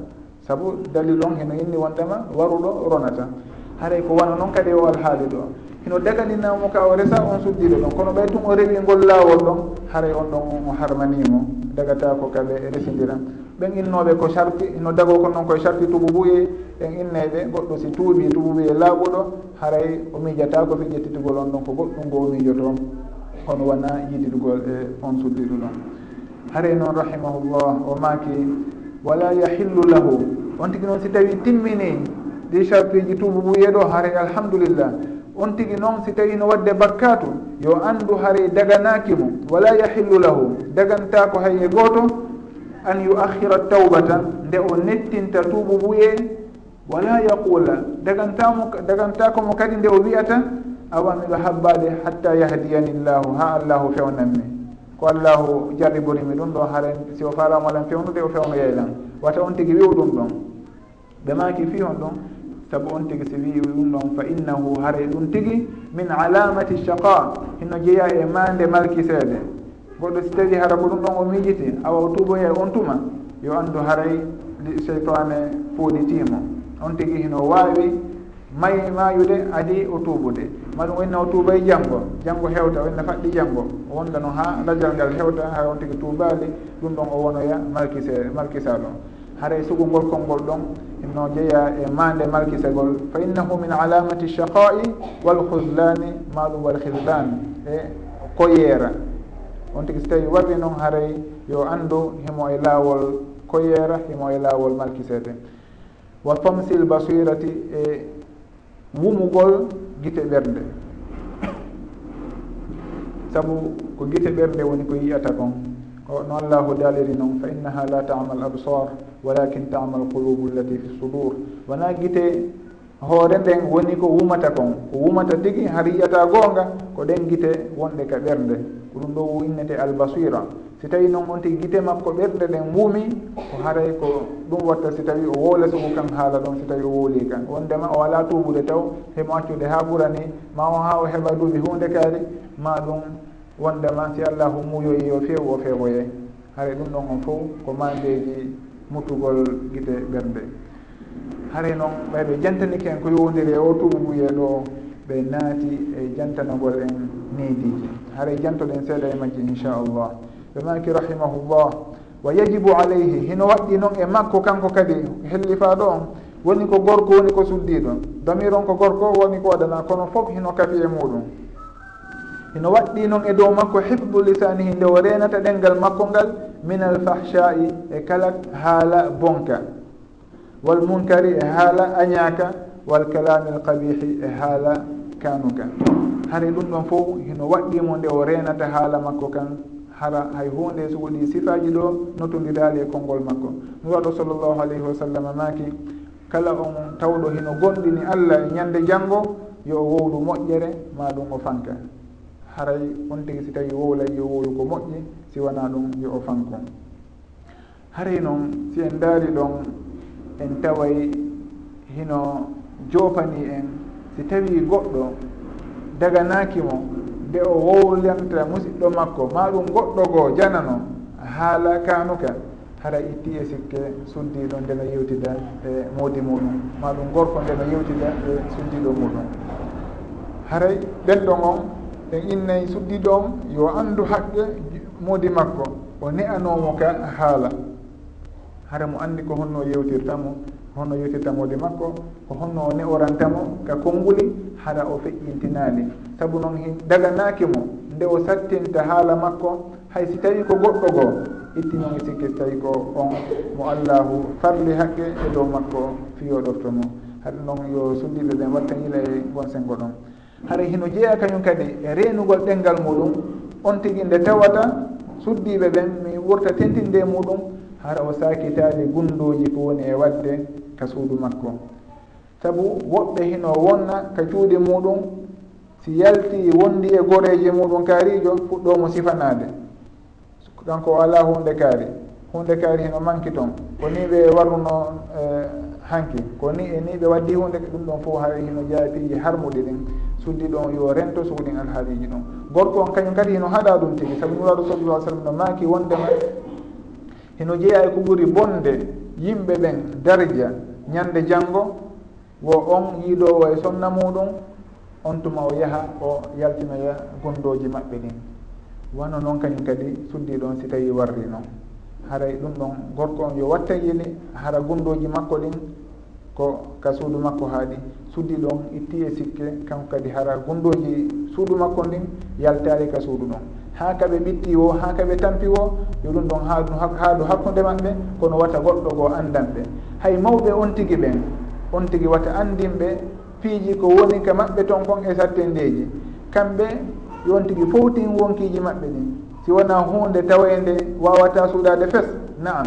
Saabu dalil on heno inni wondema waruɗo ronata haray ko wana noon kadi o alhaali ɗo hino daganinamo ka o resa on suddiɗo ɗon. Kono ɓay tun o rewi ngol laawol ɗon haray on ɗon o harmanimo dagata ko kaɓe residiran ɓen innoɓe ko sarti no dago ko noon koye sarti tububuye ɓen inneɓe goɗɗo si tuubi tububuye laaɓuɗo haray o miijata ko fijettitugol on ɗon ko goɗɗum ngo o miijoto kono wona yiɗitugol e on suddiɗo ɗon. Haray noon rahimahullah o maaki wala yahillu lahu. On tigui noon si tawi timmini ɗi sartiji tububuye ɗo haray alhamdulillah. on tigi noon si tawi no wadde bakkatu yo anndu haray daganaki mo wala yahillu lahu dagantako hay e gooto an yuahira tawbata nde o nettinta tuubu buye wala yaqula dagantamo dagantako mo kadi nde o wiyata awamiɗo habbade hatta yahdiyani llahu ha allahu fewnanmi ko allahu jarriborimi ɗum ɗon haren si o falamolan fewnude o fewno yeylan wata on tigi wiw ɗum ɗon. Ɓe maki fi on ɗon. saabu on tigi si wi ɗum ɗon fa innahu haray ɗum tigi min alamati chaqa hino jeeya e mande malkiseede goɗɗo si tawi hara ko ɗum ɗon o miijiti awa o tuuboya e on tuma yo anndu haray cheytane fooditimo on tigi hino waawi may mayude adi o tuubude. Maɗum wonno o tuubay janngo janngo heewta wonna faɗɗi janngo. O wonda no haa lajal ngal heewta hay on tigi tuubaali ɗum ɗon o wonoya malkise malkisal o haray sugungol konngol ɗon. No jeeya e mande malkisagol fa innahu min alamati chaqai walhuslani maɗum wal hislan e koyeera. On tigi so tawi warri noon haray yo anndu himo e laawol koyeera himo e laawol malkisede wa famsil basirati e wumugol gite ɓernde. Sabu ko gite ɓernde woni ko yiyata kon. no allahu ɗaliri noon fa innaha la tama l absar walakin tama l qulubu allati fi sudur. Wona gite hoore nden woni ko wumata kon ko wumata tigi har yiyata goonga ko ɗen gite wonɗe ka ɓernde. Ko ɗum ɗo innete albasira. Si tawi noon on tigi gite makko ɓerɗe ɗen muumi ko haray ko ɗum watta si tawi o woola sugu kan haala ɗon si tawi o wooli kan. Wondema o ala tuubude taw hemo accude ha ɓurani ma o ha o heɓa duuɓi hunde kaari ma ɗum wondema si allahu muuyoyi e o feewu o feewoye hare ɗum ɗon on fof ko mandeji muttugol guite ɓernde. Hare noon ɓayɓe jantanike en ko yowdiri e o tubuguye ɗo ɓe naati e jantanagol en niidiji hare jantoɗen seeɗa e majji inchallah ɓe maki rahimahullah wa yajibu alayhi hino waɗɗi noon e makko kanko kadi hellifa ɗo on woni ko gorko woni ko suddiɗo damir on ko gorko woni ko waɗana kono foof hino kafi e muɗum. ino waɗɗi noon e dow makko hifdu lisanihi nde o renata ɗengal makko ngal min alfahshai e kala haala bonka. Wal munkari e haala añaka wal kalami l qabihi e haala kanuka hare ɗum ɗon fof hino waɗɗimo nde o renata haala makko kan hara hay hunde e so woɗi sifaji ɗo notodiraali e konngol makko. Mi waɗo sallllahu alayhi wa sallam maaki kala on tawɗo hino gonɗini allah e ñande janngo yo o wowlu moƴƴere ma ɗum o fanka. haray on tigi si tawi wowlay yo wowlu ko moƴƴi si wona ɗum yo o fankon haray noon si en daari ɗon en taway hino joopani en si tawi goɗɗo daganaki mo nde o wowlanta musidɗo makko ma ɗum goɗɗo goo janano haala kanuka hara itti e sikke suddiɗo ndeno yewtida e moodi muɗum. Ma ɗum gorko ndeno yewtida e suddiɗo muɗum. Haray ɓenɗo on e innayi suddiɗo ɗon yo anndu haqqe moodi makko. O ne'anomo ka haala. Hara mo anndi ko honno yewtirtamo honno yewtirta moodi makko ko honno o ne'orantamo ka konnguli hara o feƴƴintinaali sabu noon daganaaki mo nde o sattinta haala makko hay si tawi ko goɗɗo goo ittinon e sikki so tawi ko on. Mo allahu farli haqqe e dow makko fiyoɗofto mo. Haɗa noon yo sunndiɓe ɓen watta yila e gon sengo ɗon. hara hino jeeya kañum kadi e reenugol ɗenngal muɗum on tigi nde tawata suddiiɓe ɓen mi wurta tentinde muɗum hara o sakitaade gunndooji ko woni e waɗde ka suudu makko. Sabu woɓɓe hino wonna ka cuuɗi muɗum si yalti wondi e goreeji muɗum kaarijo fuɗɗoomo sifanaade. Donc o alaa hunde kaari. Hunde kaari hino manki toon ko ni ɓe warruno eh, hanki. Ko ni e ni ɓe waddi hunde ɗum ɗon fof hay hino jaatiji harmuɗi ɗin suddi ɗon yo rento suuɗin alhaaliji ɗum gorko on kañum kadi hino haɗa ɗum tigi. Saabu nuraɗo sallallah sallam no maaki wondema hino jeeya e ko ɓuri bonde yimɓe ɓen dardia ñande janngo wo on yiiɗowo e sonna muɗum on tuma o yaha o yaltinoya gondoji maɓɓe ɗin. Wano noon kañum kadi suddi ɗon si tawi warri noon. haray ɗum ɗon gorko on yo watta yeli hara gundoji makko ɗin ko ka suudu makko haaɗi suddi ɗon itti e sikke kanko kadi hara gundoji suudu makko ndin yaltari ka suudu ɗon. Ha kaɓe ɓitti o ha kaɓe tampi o yo ɗum ɗon haadu haadu hakkude maɓɓe kono wata goɗɗo goo andanɓe hay mawɓe on tigi ɓen on tigi wata andinɓe piiji ko woni ka maɓɓe ton kon e sattendeji kamɓe yon tigi fowtin wonkiiji maɓɓe ɗin. si wona hunde tawede wawata suuɗade fes? Naam.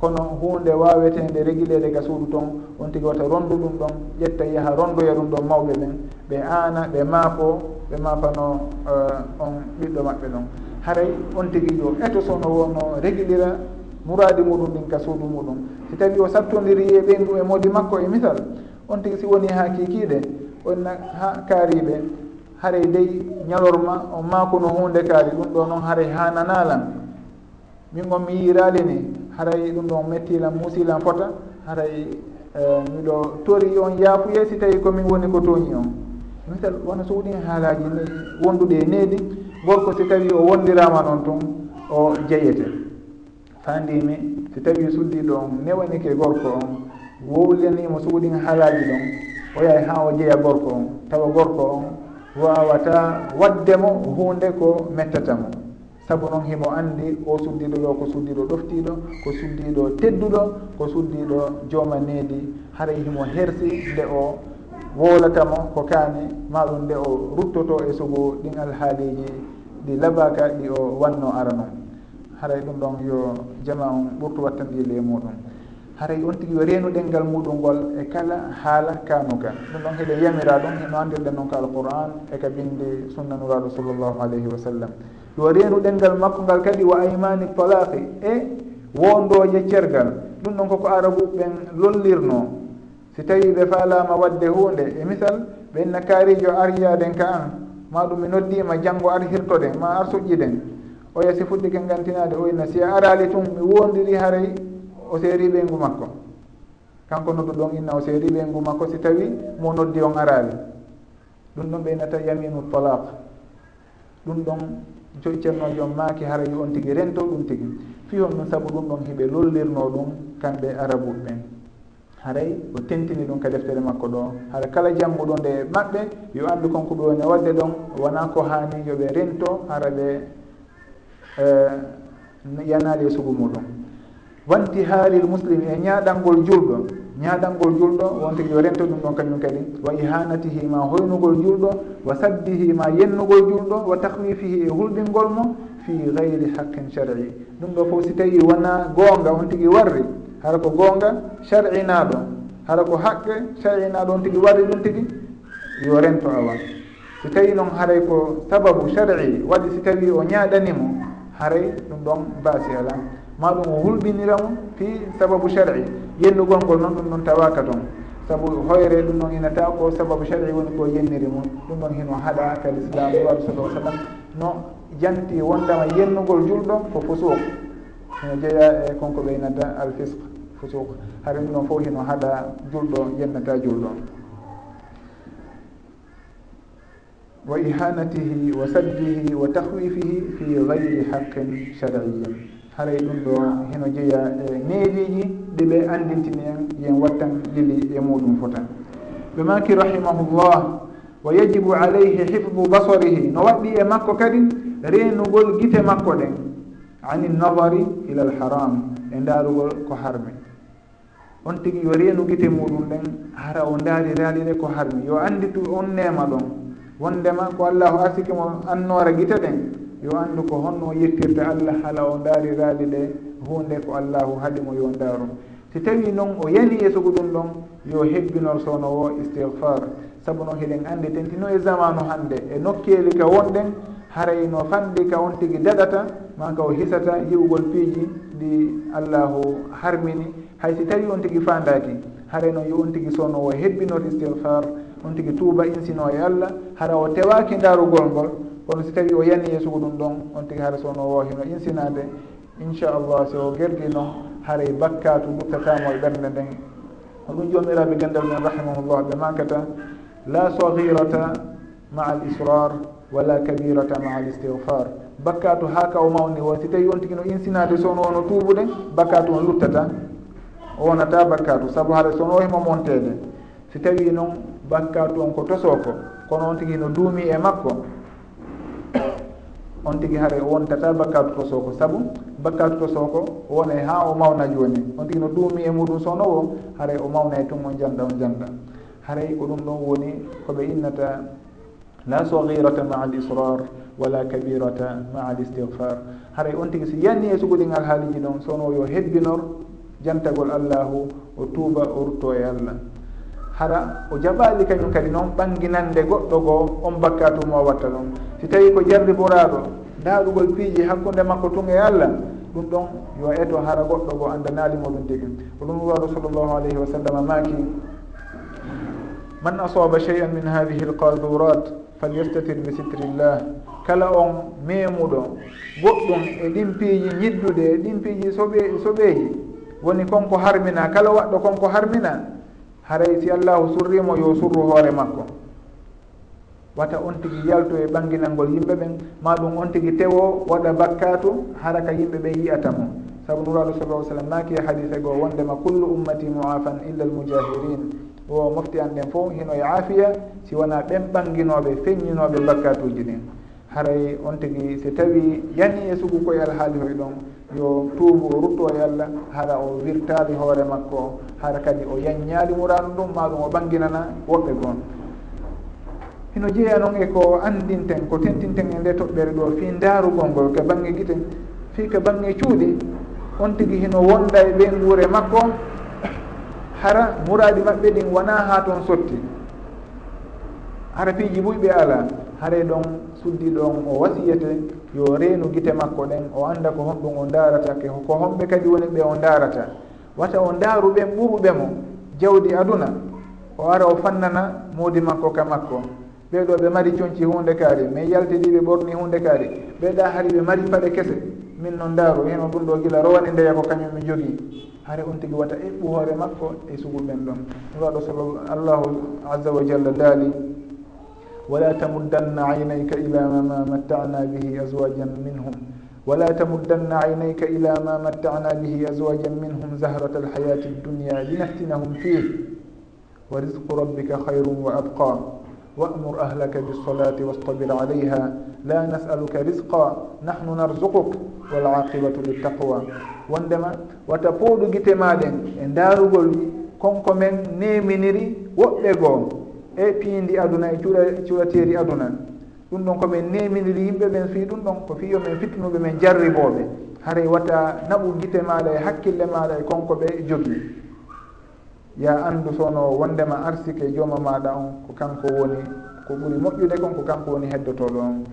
Kono hunde wawetede régulede ga suudu toon on tigui wata rondu ɗum ɗon ƴetta yaaha rondoya ɗum ɗon mawɓe ɓen ɓe ana ɓe maafo ɓe maafano uh, on ɓiɗɗo maɓɓe ɗon. Haray on tigui yo eto sono wono régulira muradi muɗum ɗin ka suudu muɗum. Si tawi o sattodiri e ɓeydu e moodi makko e misal on tigui si woni ha kikiɗe onna ha kaariɓe haray dey ñalorma o makuno hunde kaali ɗum ɗo noon haray hananalan min on mi yirali ni haray ɗum ɗon mettilan musilan fota haray e, miɗo tori on yaafuye si tawi komin woni ko toñi on. Misal wona so wuɗin haalaji ni wonduɗe e needi gorko si tawi o wondirama noon tun o jeyete. Fandimi si tawi suddiɗo on newanike gorko on wowlanimo so wuɗin haalaji ɗon o yahay ha o jeeya gorko on tawa gorko on wawata waddemo hunde ko mettatamo saabu noon himo andi o suddiɗo ɗo ko suddiɗo ɗoftiɗo ko suddiɗo tedduɗo ko suddiɗo jooma needi haray himo hersi nde o wolatamo ko kaani maɗum nde o ruttoto e sugu ɗin alhaaliji ɗi labaka ɗi o wanno ara noon haray ɗum ɗon yo jama on ɓurtu wattanɗi e le muɗum haray on tigui yo reenu ɗengal muɗum ngol e kala haala kanuka ɗum ɗon heɗe yamira ɗum heno andirɗen noon ko alquran e ka binde sunna nuraɗo sallllahu alayhi wa sallam. Yo reenu ɗengal makko ngal kadi wa aymani talaqi e wondoje cergal. Ɗum ɗon koko arabu ɓen lollirno. Si tawi ɓe falama wadde hunde e misal ɓenna kaarijo aryaden ka an ma ɗum mi noddima janggo ar hirtoɗen ma ar suƴƴiden oya si fuɗɗi ken gantinade oyna si a arali tun mi wondiri haray o seeri ɓeyngu makko. Kanko noddu ɗon inna o seeri ɓeyngu makko si tawi mo noddi on arawi ɗum ɗon ɓeynata yaminu talaq. Ɗum ɗon joyi ceernojo on maaki haraji on tigi rento ɗum tigi. Fihon ɗum saabu ɗum ɗon hiɓe lollirno ɗum kamɓe arabuɓe ɓen haray o tentini ɗum ka deftere makko ɗo. Hara kala jannguɗo nde maɓɓe yo anndu konko ɓe woni wadde ɗon wona ko haani yoɓe rento hara ɓe eh, yanali e sugu muɗum. wanti haalil muslimi e ñaaɗalngol julɗo ñaaɗalngol julɗo won tigi yo rento ɗum ɗon kañum kadi wa ihanatihi ma hoynugol julɗo wa saddihi ma yennugol julɗo wa tahwifihi e hulɗingol mo fi gayri haqqin shar'i. Ɗum ɗo fof si tawi wona goonga on tigi warri hara ko goonga shar'inaɗo hara ko haqqe shar'inaɗo on tigi warri ɗum tigi yo rento awan si tawi noon haray ko sababu shar'i waɗi si tawi o ñaaɗanimo haray ɗum ɗon baasi ala. ma ɗum o hulɓinira fi sababu shar'i. Yennugol ngol noon ɗum noon tawaka toon. Saabu hoyre ɗum noon inata ko sababu shar'i woni ko yenniri mum. Ɗum ɗon hino haɗa kal islam waru sallah sallam no janti wondama yennugol julɗo ko fusuq. Hino jeeya e konko ɓeynata alfisq fusuq. Hara ɗum ɗon fof hino haɗa julɗo yennata julɗo. Wa ihanatihi wa saddihi wa tahwifihi fi gayri haqqin shar'iyin haray ɗum ɗo heno jeeya e neeliji ɗi ɓe andintini en yen wattan lili e muɗum fota. Ɓe maki rahimahullah wa yajibu alayhi hifdu basarihi no waɗɗi e makko kadi reenugol gite makko ɗen ani nadari ila l haram e ndaarugol ko harmi. On tigi yo reenu gite muɗum ɗen hara o ndaari raalire ko harmi. Yo anditu on nema ɗon wondema ko allahu asiki mo annoora gite ɗen yo anndu ko honno yettirde allah hala o ndaari raali ɗe hunde ko allahu haɗimo yo ndaarum si tawi noon o yani yeesugo ɗum ɗon yo hebbinor sowno wo istigfar sabu noon heɗen anndi tentino e zamanu hannde e nokkeeli ka wonɗen haray no fanɗi ka on tigi daɗata ma ka o hisata yiɓugol piiji ɗi allahu harmini. Hay si tawi on tigi fandaki haray noon yo on tigi sowno wo hebbinor istigfar on tigi tuuba insino e allah hara o tewaki ndaarugol ngol kono si tawi o yani yeesugo ɗum ɗon on tigi hara sowno wohino insinade inchallah si o gerdi noon haray bakkatu guttatamo e ɓernde nden. Ko ɗum jomiraɓe gandal men rahimahullah ɓe makata la sahirata ma al israr wala kabirata ma al istihfar bakkatu ha ka o mawni won si tawi on tigi no insinade sowno on wono tuubude bakkatu on luttata. O wonata bakkatu saabu haara so on himo montede si tawi noon bakkatu on ko tosoko kono on tigi no duumi e makko on tigi haare wontata bakkatu to soko saabu bakkatu to soko wone ha o mawna joni on tigi no ɗuumi e muɗum sowno o haare o mawna e tun on janɗa on janɗa haray ko ɗum ɗon woni koɓe innata la sahirata ma al israr wala kabirata ma al istigfar haray on tigi si yanni e suguɗingal haaliji ɗon sowno yo hebbinor jantagol allahu o tuuba o rutto e allah. hara o jaɓali kañum kadi noon ɓanginande goɗɗo goo on bakkatumo watta ɗum si tawi ko jarri boraɗo daaɗugol piiji hakkude makko tun e allah ɗum ɗon yo eto hara goɗɗo goo andanalimo ɗum tigi. Ko ɗum waɗo sallllahu alayhi wa sallam maki man asaba chey an min hadihi lqadurat falyastatir bi sitrillah kala on memuɗo goɗɗum e ɗin piiji ñiddude e ɗin piiji soɓe soɓeeji woni konko harmina kala waɗɗo konko harmina haray si allahu surrimo yo surru hoore makko. Wata on tigi yalto e ɓanginalngol yimɓe ɓen ma ɗum on tigi tewo waɗa bakkatu hara ka yimɓe ɓe yiyata mo. Sabu nuraɗo sallah sallam maaki e hadise goo wondema kullu ummati moafan illa almujahirin. O mofti an ɗen fof hino e aafiya si wona ɓen ɓanginoɓe feññinoɓe bakkatuji ɗin. haray on tigi si tawi yani e sugu koye alhaali hoy ɗon yo tuubu o rutto e allah hara o wirtaali hoore makko hara kadi o yanñaali muranu ɗum ma ɗum o ɓanginana woɓɓe goon hino jeeya noon e ko andinten ko tentinten e nde toɓɓere ɗo fi ndaarugol ngol ko baŋnge gite fi ko baŋnge cuuɗi on tigi hino wonda e ɓe nguure makko hara muraadi maɓɓe ɗin wona haa toon sotti. Hara piiji ɓuyɓe alaa. hare ɗon suddi ɗon o wasiyete yo reenu gite makko ɗen o annda ko honɗum o ndaratake ko homɓe kadi woni ɓe o ndarata wata o ndaaruɓen ɓuruɓe mo jawdi aduna o ara o fannana moodi makko ka makko. Ɓeɗo ɓe mari coñci hunde kaari mais yaltidi ɓe ɓorni hunde kaari. Ɓeɗa hari ɓe mari paɗe kese min noon ndaaru heno ɗum ɗo gila rowani ndeya ko kañum mi jogii. Hare on tigi wata eɓɓu hoore makko e suguɓen ɗon. Ɗum waɗo sababu allahu azza wa jalla daali wala tamuddanna aynayka ila ma matta'na bihi متعنا minhum wala tamuddanna aynayka ila ma matta'na bihi متعنا minhum zahrata alhayati زهرة linaftinahum fih wa risqu rabbika ربك wa abqa wamur ahlaka بالصلاة wastabir alayha la nasaluka risqa nahnu narzuquk walaqibatu للتقوى. wondema wata pooɗugite maɗen e ndaarugol konko men neminiri woɓɓe goo e piindi aduna e cuuɗa cuuɗateeri aduna. Ɗum ɗon komin nemidiri yimɓe ɓen fii ɗum ɗon ko fiyo min fitnuɓe min jarriboɓe haray wata naɓu gite maɗa e hakkille maɗa e konko ɓe e jogi. Ya anndu sono wondema arsike jooma maɗa on ko kanko woni ko ɓuri moƴƴude kon ko kanko woni heddotoɗo on.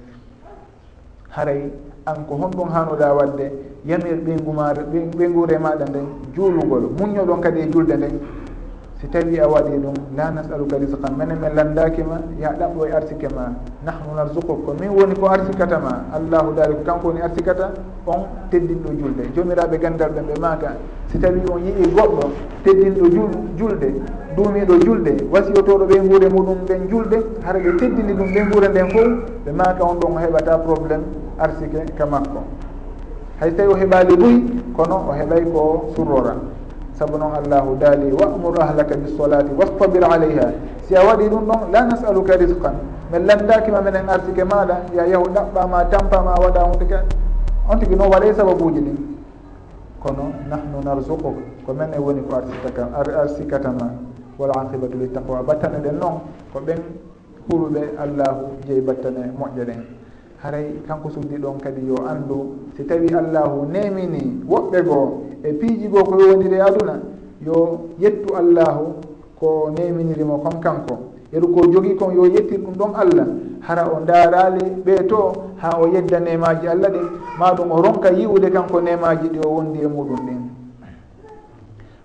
Haray an ko honɗum hanuɗa wadde yamir ɓeygumare ɓeygure maɗa nden juulugol muñoɗon kadi e julde nden. si tawi a waɗi ɗum la nasaluka risqan mene min landakima ya ɗaɓɓo e arsike ma. Nahnu narsukuk ko min woni ko arsikata ma. Allahu dari ko kanko woni arsikata? On teddinɗo julde. Jomiraɓe gandal ɓen ɓe maka si tawi on yii goɗɗo teddinɗo jul julde duumiɗo julde wasiyotoɗo ɓe guure muɗum ɓen julde hara ɓe teddini ɗum ɓe guure nden fof ɓe maka on ɗon o heɓata probléme arsike ka makko. Hay so tawi o heɓali ɓuy kono o heɓay ko surrora. saabu noon allahu daali wamur ahlaka bisolati wastabir aleyha si a waɗi ɗum ɗon la nasaluka risqan min landakima minen arsike maɗa ya yahu ɗaɓɓama tampama waɗa hunde ka. On tigui noon waɗay sababuji ɗin. Kono nahnu narzuquk ko men e woni ko arsikaka arsikatama wal aqibatu li taqwa battane ɗen noon ko ɓen huruɓe allahu jeeyi battane moƴƴe ɗen haray kanko suddi ɗon kadi yo anndu. Si tawi allahu nemini woɓɓe goo e piiji goo ko yowndiri e aduna yo yettu allahu ko neminirimo kon kanko. Yeru ko jogii kon yo yettir ɗum ɗon allah hara o ndaarali ɓee to haa o yedda nemaji allah ɗin ma ɗum o ronka yiwde kanko nemaji ɗi o wondi e muɗum ɗin.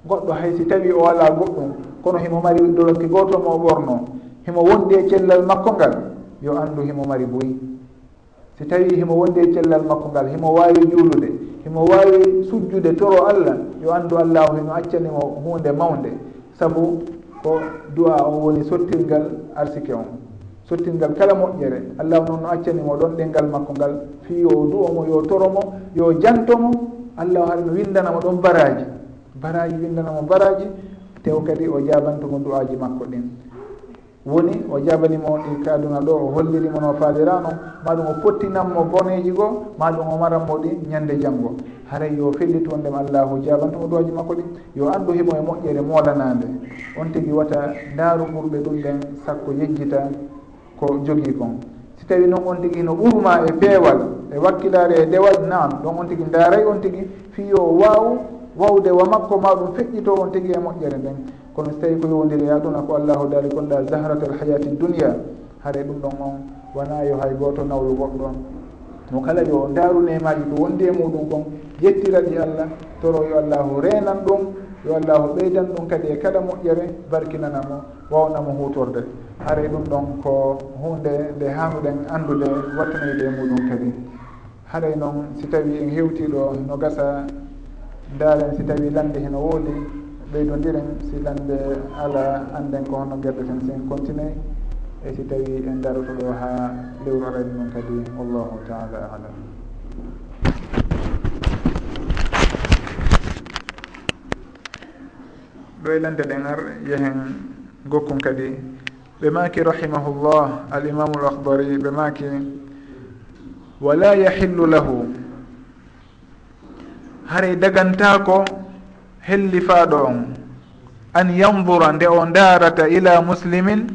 Goɗɗo hay si tawi o ala goɗɗum kono himo mari ɗoroki gooto mo ɓorno himo wondi e cellal makko ngal yo anndu himo mari boyi si tawi himo wonde e cellal makko ngal himo wawi juulude himo wawi sujjude toro allah yo andu allahu hino accanimo hunde mawde saabu ko du'a o woni sottirgal arsike on. Sottirgal kala moƴƴere. Allahu noon no accanimo ɗon ɗengal makko ngal. Fi yo du'omo yo toromo yo jantomo allahu haɗa no windanamo ɗon baraji baraji windanamo baraji tew kadi o jabantumo du'aji makko ɗin. woni o jabanimo ɗi kaduna ɗo o hollirimo no faalirano maɗum o pottinanmo boneji goo maɗum o maranmo ɗi ñande janggo haray yo fellit wondema allahu jaɓantomo duwaji makko ɗi yo anndu himo e moƴƴere moolanade on tigi wata ndaaru ɓurɓe ɗum ɗen sakko yejjita ko jogii kon. Si tawi noon on tigi no ɓurma e peewal e wakkilare e dewal naam ɗon on tigi ndaaray on tigi fiyo waaw wawde wa makko maɗum feƴƴito on tigi e moƴƴere nden. kono so tawi ko yowdiri ɗum ko allahu daali gonɗa zahratal hayati dunia haare ɗum ɗon on wona yo hay goto nawlu goɗɗo mo kala yo darunemaji ko wondi e muɗum kon yettira ɗi allah toro yo allahu renan ɗum yo allahu ɓeydan ɗum kadi e kala moƴƴere barkinanamo wawnamo hutorde. Haare ɗum ɗon ko hunde nde hanuɗen andude wattanayde e muɗum kadi. Haray noon si tawi en hewtiɗo no gasa daren si tawi lande heno woodi ɓeydodiren sikande ala anden ko hono guerɗeten sen continue. E si tawi en daroto ɗo ha lewru arani noon kadi wallahu taala alam. Ɗo e lande ɗen ar yehen gokkum kadi. Ɓe maki rahimahullah alimamu l ahdari ɓe maki wala yahillu lahu. Haray dagantako hellifaɗo on. An yandura nde o darata ila muslimin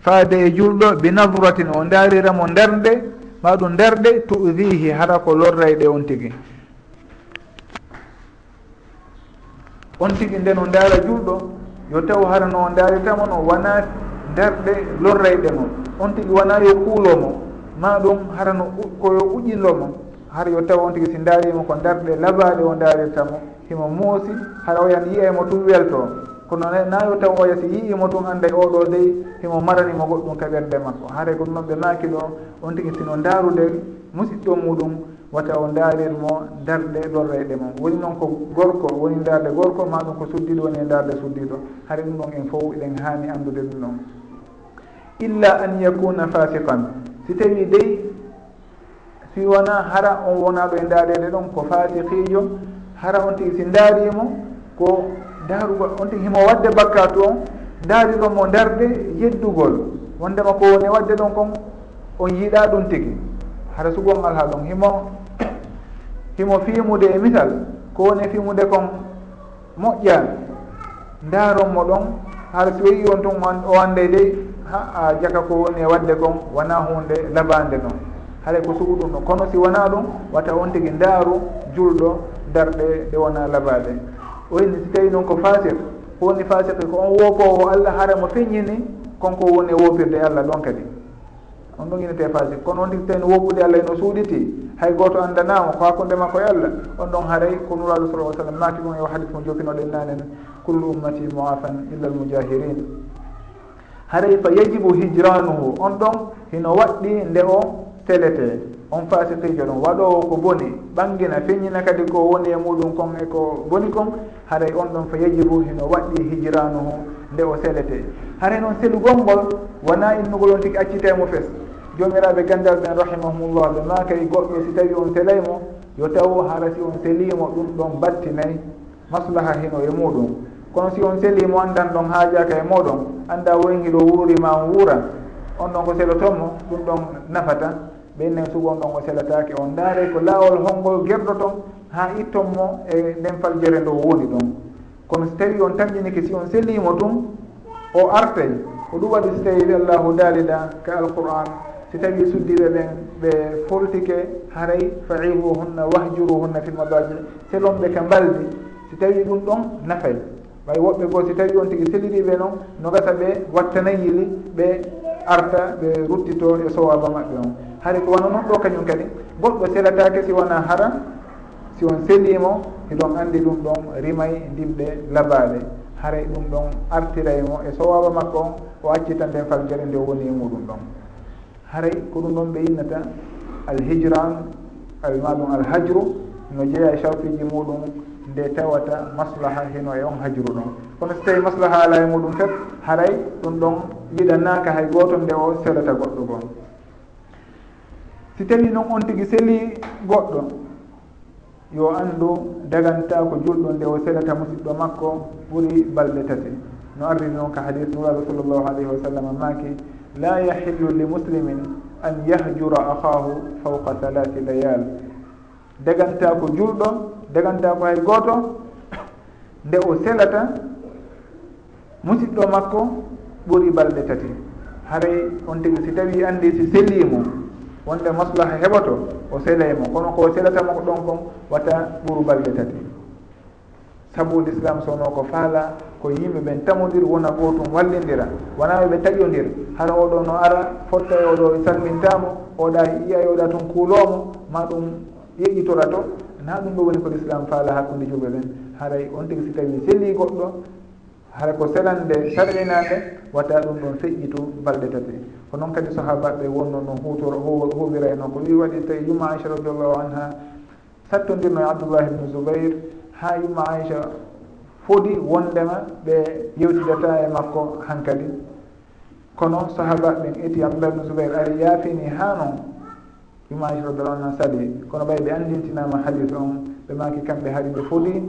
faade e julɗo bi nadratin o dariramo darde maɗum darde tudihi hara ko lorrayɗe on tigui on tigui nden o daara julɗo yo taw hara no o daritamo no wona darɗe lorrayɗe mo. On tigui wona yo kuulomo maɗum hara no koyo uƴillomo hara yo taw on tigui si daarima ko darɗe labaɗe o darirtamo himo muusi hara oyan yiyaymo tum welto. Kono nayo taw oya si yiimo tun anday oɗo dey himo maranimo goɗɗum ka ɓerde makko haray kono noon ɓe maaki ɗo on tigi sino ndaarude musiɗɗo muɗum wata o ndaarirmo darde ɗorreyɗe mum woni noon ko gorko woni ndaarde gorko maɗum ko suddiɗo woni e ndaarde suddiɗo hara ɗum ɗon en fof eɗen haani anndude ɗum ɗon. Illa an yakuna fasiqan si tawi dey si wona hara on wonaɗo e ndaarede ɗon ko fasiqijo hara on tigi si daarimo ko daarugol on tigi himo wadde bakkatu on daarinomo darde yeddugol. Wondema ko woni wadde ɗon kon on yiiɗa ɗum tigi. Hara sugon alha ɗon himo himo fimude e misal ko woni fimude kon moƴƴan daaronmo ɗon hara so weyi on tun o wande dey ha a jaka ko woni e wadde kon wona hunde labande noon haɗay ko sugu ɗum ɗon kono si wona ɗum wata on tigi ndaaru julɗo darɗe ɗe wona labaɗe o inni so tawi noon ko fasik woni fasik ko on woopowo allah haramo feññini konko woni e woopirde e allah ɗon kadi. On ɗon inete fasir kono on tigi tawino woppude allah no suuɗiti hay goto andanama ko hakkude makko e allah on ɗon haaray ko nuraɗo sal lah sallam naati ɗum e hadis mo jofinoɗen e nanen kullu ummati moafan illa l mujahirin haray fa yajibu hijranuhu on ɗon hino waɗɗi nde o telete on fasiqijo ɗum waɗowo ko boni. Ɓangina feññina kadi ko woni e muɗum kon e ko boni kon haray on ɗon fa yajibu hino waɗɗi hijiranuhu nde o selete. Haray noon selugol ngol wona innugol on tigi accitemo fes. Jomiraɓe gandal ɓen rahimahumullah ɓe makay goɗɗo si tawi on selaymo yo taw hara si on selimo ɗum ɗon battinayi maslaha hino e muɗum. Kono si on selimo andan ɗon haajaka e moɗon anda woyngiɗo wuurima on wuura on ɗon ko selotonmo ɗum ɗon nafata. ɓennen sugon ɗon o selataki on. Daare ko laawol honngol gerɗo ton ha itton mo e nden faljere ndo woni ɗon kono so tawi on tamƴinike si on sellimo tun o artay ko ɗum waɗi so tawi allahu daalida ka alquran si tawi suddiɓe ɓen ɓe fortike haray faibuhunna wahjuruhunna fi lmadaji selonɓe ka mbaldi. Si tawi ɗum ɗon nafay. Ɓay woɓɓe goo si tawi on tigi selliriɓe noon no gasa ɓe wattanayili ɓe arta ɓe ruttito e sowaba maɓɓe on. hari ko wano noon ɗo kañum kadi. Goɗɗo selatake si wona haram si on selimo e hiɗon andi ɗum ɗon rimay ndimɗe labaɗe haray ɗum ɗon artiraymo e sowaba makko on o accita nden falgere nde woni e muɗum ɗon. Haray ko ɗum ɗon ɓe yinnata alhijran almaɗum alhajru no jeeya sharfiji muɗum nde tawata maslaha heno e on hajru ɗon. Kono so tawi maslaha ala e muɗum fef haray ɗum ɗon yiɗannaka hay goto nde o selata goɗɗo gon si tawi noon on tigi seli goɗɗo yo anndu daganta ko julɗo nde o selata musidɗo makko ɓuri balɗe tati. No arri noon ka hadis nuraɓe sall llahu alayhi wa sallam maaki la yahillu li muslimin an yahjura ahahu fawqa halati layal daganta ko julɗo daganta ko hay gooto nde o selata musidɗo makko ɓuri balɗe tati. Haray on tigi si tawi anndi si selimo wonde maslaha heɓoto o sela kono ko selatamo ko ɗon kon watta ɓuuru balɗe tati. Sabu l'islam sowno ko faala ko yimɓe ɓen tamodir wona gotum wallidira wona ɓe taƴodir hara oɗo no ara fotta e oɗo salmintamo oɗa yiya e oɗa tun kuulomo ma ɗum yeƴƴitora to. Na ɗum ɗo woni ko l'islam faala hakkude julɓe ɓen haray on tigi si tawi selli goɗɗo hara ko selande sarɗinade watta ɗum ɗon feƴƴitu balɗe tati ko noon kadi sahabaɓe wonno no hutoro huwira e ko wi waɗi tawi yumma aicha radiallahu anha. Sattodirno e abdoullah ibnu zoubair ha yumma aicha fodi wondema ɓe yewtidata e makko hankadi. Kono sahabaɓen eti abdoullah ibnu zoubair ari yaafini ha noon. Yumma aicha radiallahu anha sali kono ɓay ɓe andintinama hadis on ɓe maki kamɓe haari ɓe fodi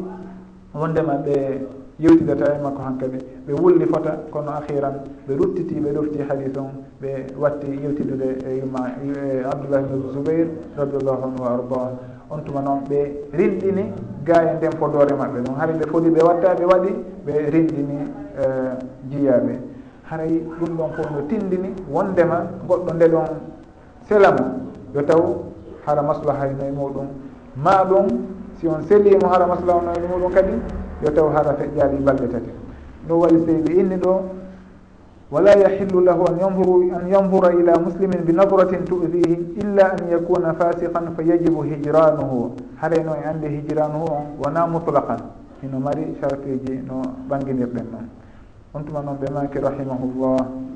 wondema ɓe yewtidata e makko hankkadi ɓe wulli fota kono ahiran ɓe ruttiti ɓe ɗofti hadis on ɓe watti yewtidude e yumma e abdoullah ibne zoubair radiallahu anhu wa ardah on tuma noon ɓe rinɗini gaye nden fodore maɓɓe ɗum haray ɓe fodi ɓe watta ɓe waɗi ɓe rinɗini e, jiyaɓe. Haray ɗum ɗon fof no tindini wondema goɗɗo nde ɗon selamo yo taw hara maslaha ino e muɗum. Ma ɗum si on selimo hara maslaha no e muɗum kadi yo taw haɗa feƴƴali balɗe tati. Ɗum waɗi seydi inni ɗo wala yahillu lahu an yanzuru an yanzura ila muslimin bi nadratin tu'dihi illa an yakuna fasiqan fa yajibu hijranuhu. Harayno e andi hijranuhu on wona mutlaqan. Ino mari chartiji no ɓanginirɗen noon on tuma noon ɓe maki rahimahullah.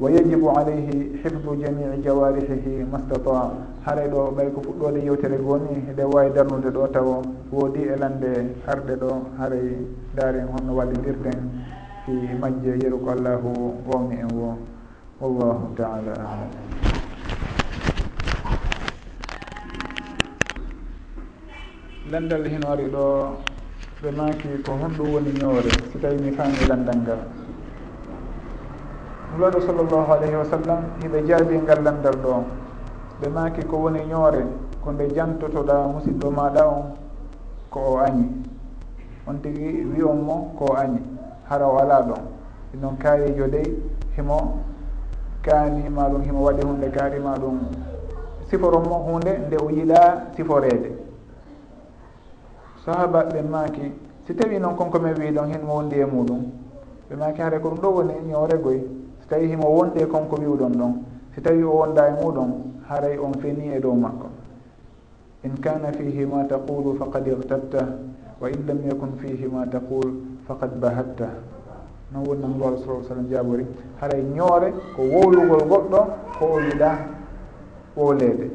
ويجب عليه حفظ جميع جوارحه ما استطاع. haray ɗo ɓay ko fuɗɗode yewtere gooni nde wawi darnude ɗo taw woodi e lande arɗe ɗo haray daaren honno wallidirten fi majje yeru ko allahu wawni en wo. Wallahu taala alam. Landal hino ari ɗo ɓe maaki ko honɗum woni ñoore. So tawi mi faami landal ngal. nulaɗo sall llahu alayhi wa sallam hiɓe jaabi ngal landal ɗo. Ɓe maaki ko woni ñoore ko nde jantotoɗa musidɗo maɗa on ko o añi. On tigi wi on mo ko o añi. Hara o ala ɗon e noon kaarijo dey himo kaani ma ɗum himo waɗi hunde kaari ma ɗum siforon mo hunde nde o yiɗa siforede sahaba ɓe maaki si tawi noon konko mi wi ɗon hen wondi e muɗum ɓe maaki haare ko ɗum ɗo woni ñoore goye so tawi himo wonɗe konko wiwɗon ɗon si tawi o wonda e muɗon haray on feni e dow makko. In kana fihi ma taqulu faqad irtabta wa in lam yakun fihi ma taqul faqad bahatta. Non woni nangolaɗo sa sallam jaabori haray ñoore ko wowlugol goɗɗo ko o yiɗa wowlede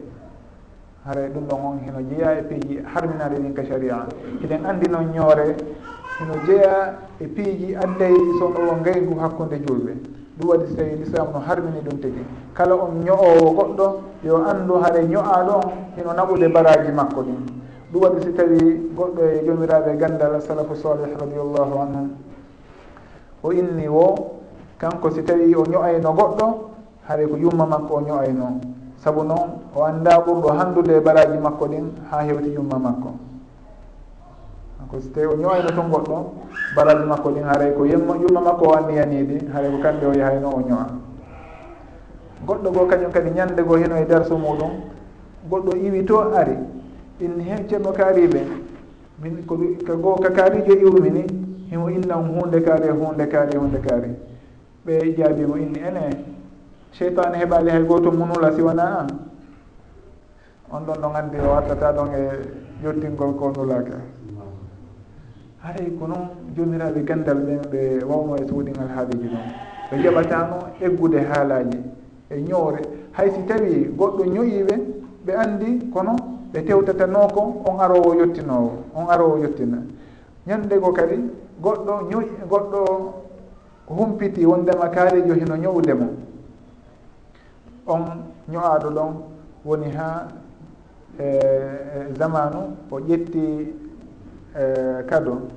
haray ɗum ɗon on hino jeeya e piiji harminade ɗin ka sharia. Hiɗen andi noon ñoore hino jeeya e piiji addey sono o ngaygu hakkude julɓe. ɗum waɗi so tawi l'islam no harmini ɗum tigi. Kala on ño'owo goɗɗo yo anndu haɗa ño'aɗo on hino naɓude baraji makko ɗin ɗum waɗi so tawi goɗɗo e jomiraɓe gandal salafu salih radiallahu anhum o inni wo kanko si tawi o ño'ayno goɗɗo haɗa ko yumma makko o ño'ayno. Saabu noon o annda ɓurɗo handude e baraji makko ɗin ha hewti yumma makko. ko si tawi o ñooyno toon goɗɗo baraji makko ɗin haray ko yumma yumma makko o anniyanidi haray ko kamɓe o yahayno o ñowa. Goɗɗo goo kañum kadi ñande goo heno e darso muɗum goɗɗo iwi to ari in hen ceerno kaariɓe min ko ka goo ka kaarijo iwrumi ni himo innan hunde kaari e hunde kaari e hunde kaari. Ɓe jaabimo inni ene cheytane heɓali hay goto munula siwana? An on ɗon ɗon anndi o waddata ɗon e yottingol ko nulaka haray ko noon jomiraɓe gandal ɓen ɓe wawno e sohodigal haaliji ɗon ɓe jaɓatano eggude haalaji e ñoore hay si tawi goɗɗo ñoyiɓe ɓe andi kono ɓe tewtatano ko on arowo yettinowo on arowo yettina ñandego kadi goɗɗo ñoy goɗɗo humpiti wondema kaarijo hino ñowdemo on ño'aɗo ɗon woni ha e, e zamanu o ƴetti E, kadu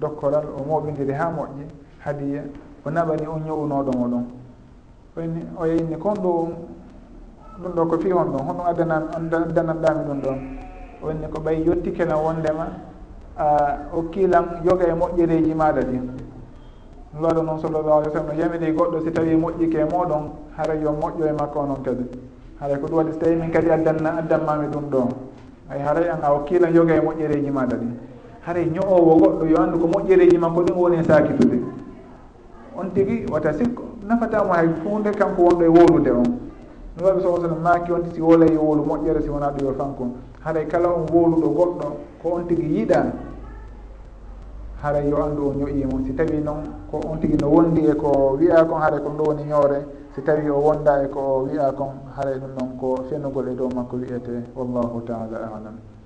dokkolal o moɓidiri ha moƴƴi hadiya o naɓani on ñowunoɗomo oɗon oni o yeyni kon ɗo ɗum ɗo ko fi on ɗon honɗum addanan addananɗami ɗum ɗon. Onni ko ɓay yetti wondema a hokkilan yoga e moƴƴereji maɗa ɗi. Looɗo noon sallallah alih w sallam no yamiri goɗɗo si tawi moƴƴike moɗon hara yo moƴƴo e makko onon kadi. Haray ko ɗum waɗi so tawi min kadi addanna addanmami ɗum ɗo ay haray an a hokkilan yoga e moƴƴereji maɗa ɗi. hare ño'owo goɗɗo yo anndu ko moƴƴereji makko ɗin woni e sakitude on tigi wata sikko nafatamo hay funde kanko wonɗo e wolude on. No waɓi sa sallam maaki on si wolay e yo wolu moƴƴere si wona ɗo yo fanko haray kala on woluɗo goɗɗo ko on tigi yiɗa haray yo anndu o ñoƴimo si tawi noon ko on tigi no wondi e ko wiya kon haray kon ɗo woni ñoore si tawi o wonda e ko o wiya kon haray ɗum noon ko fenugol e dow makko wiyete wallahu taala alam.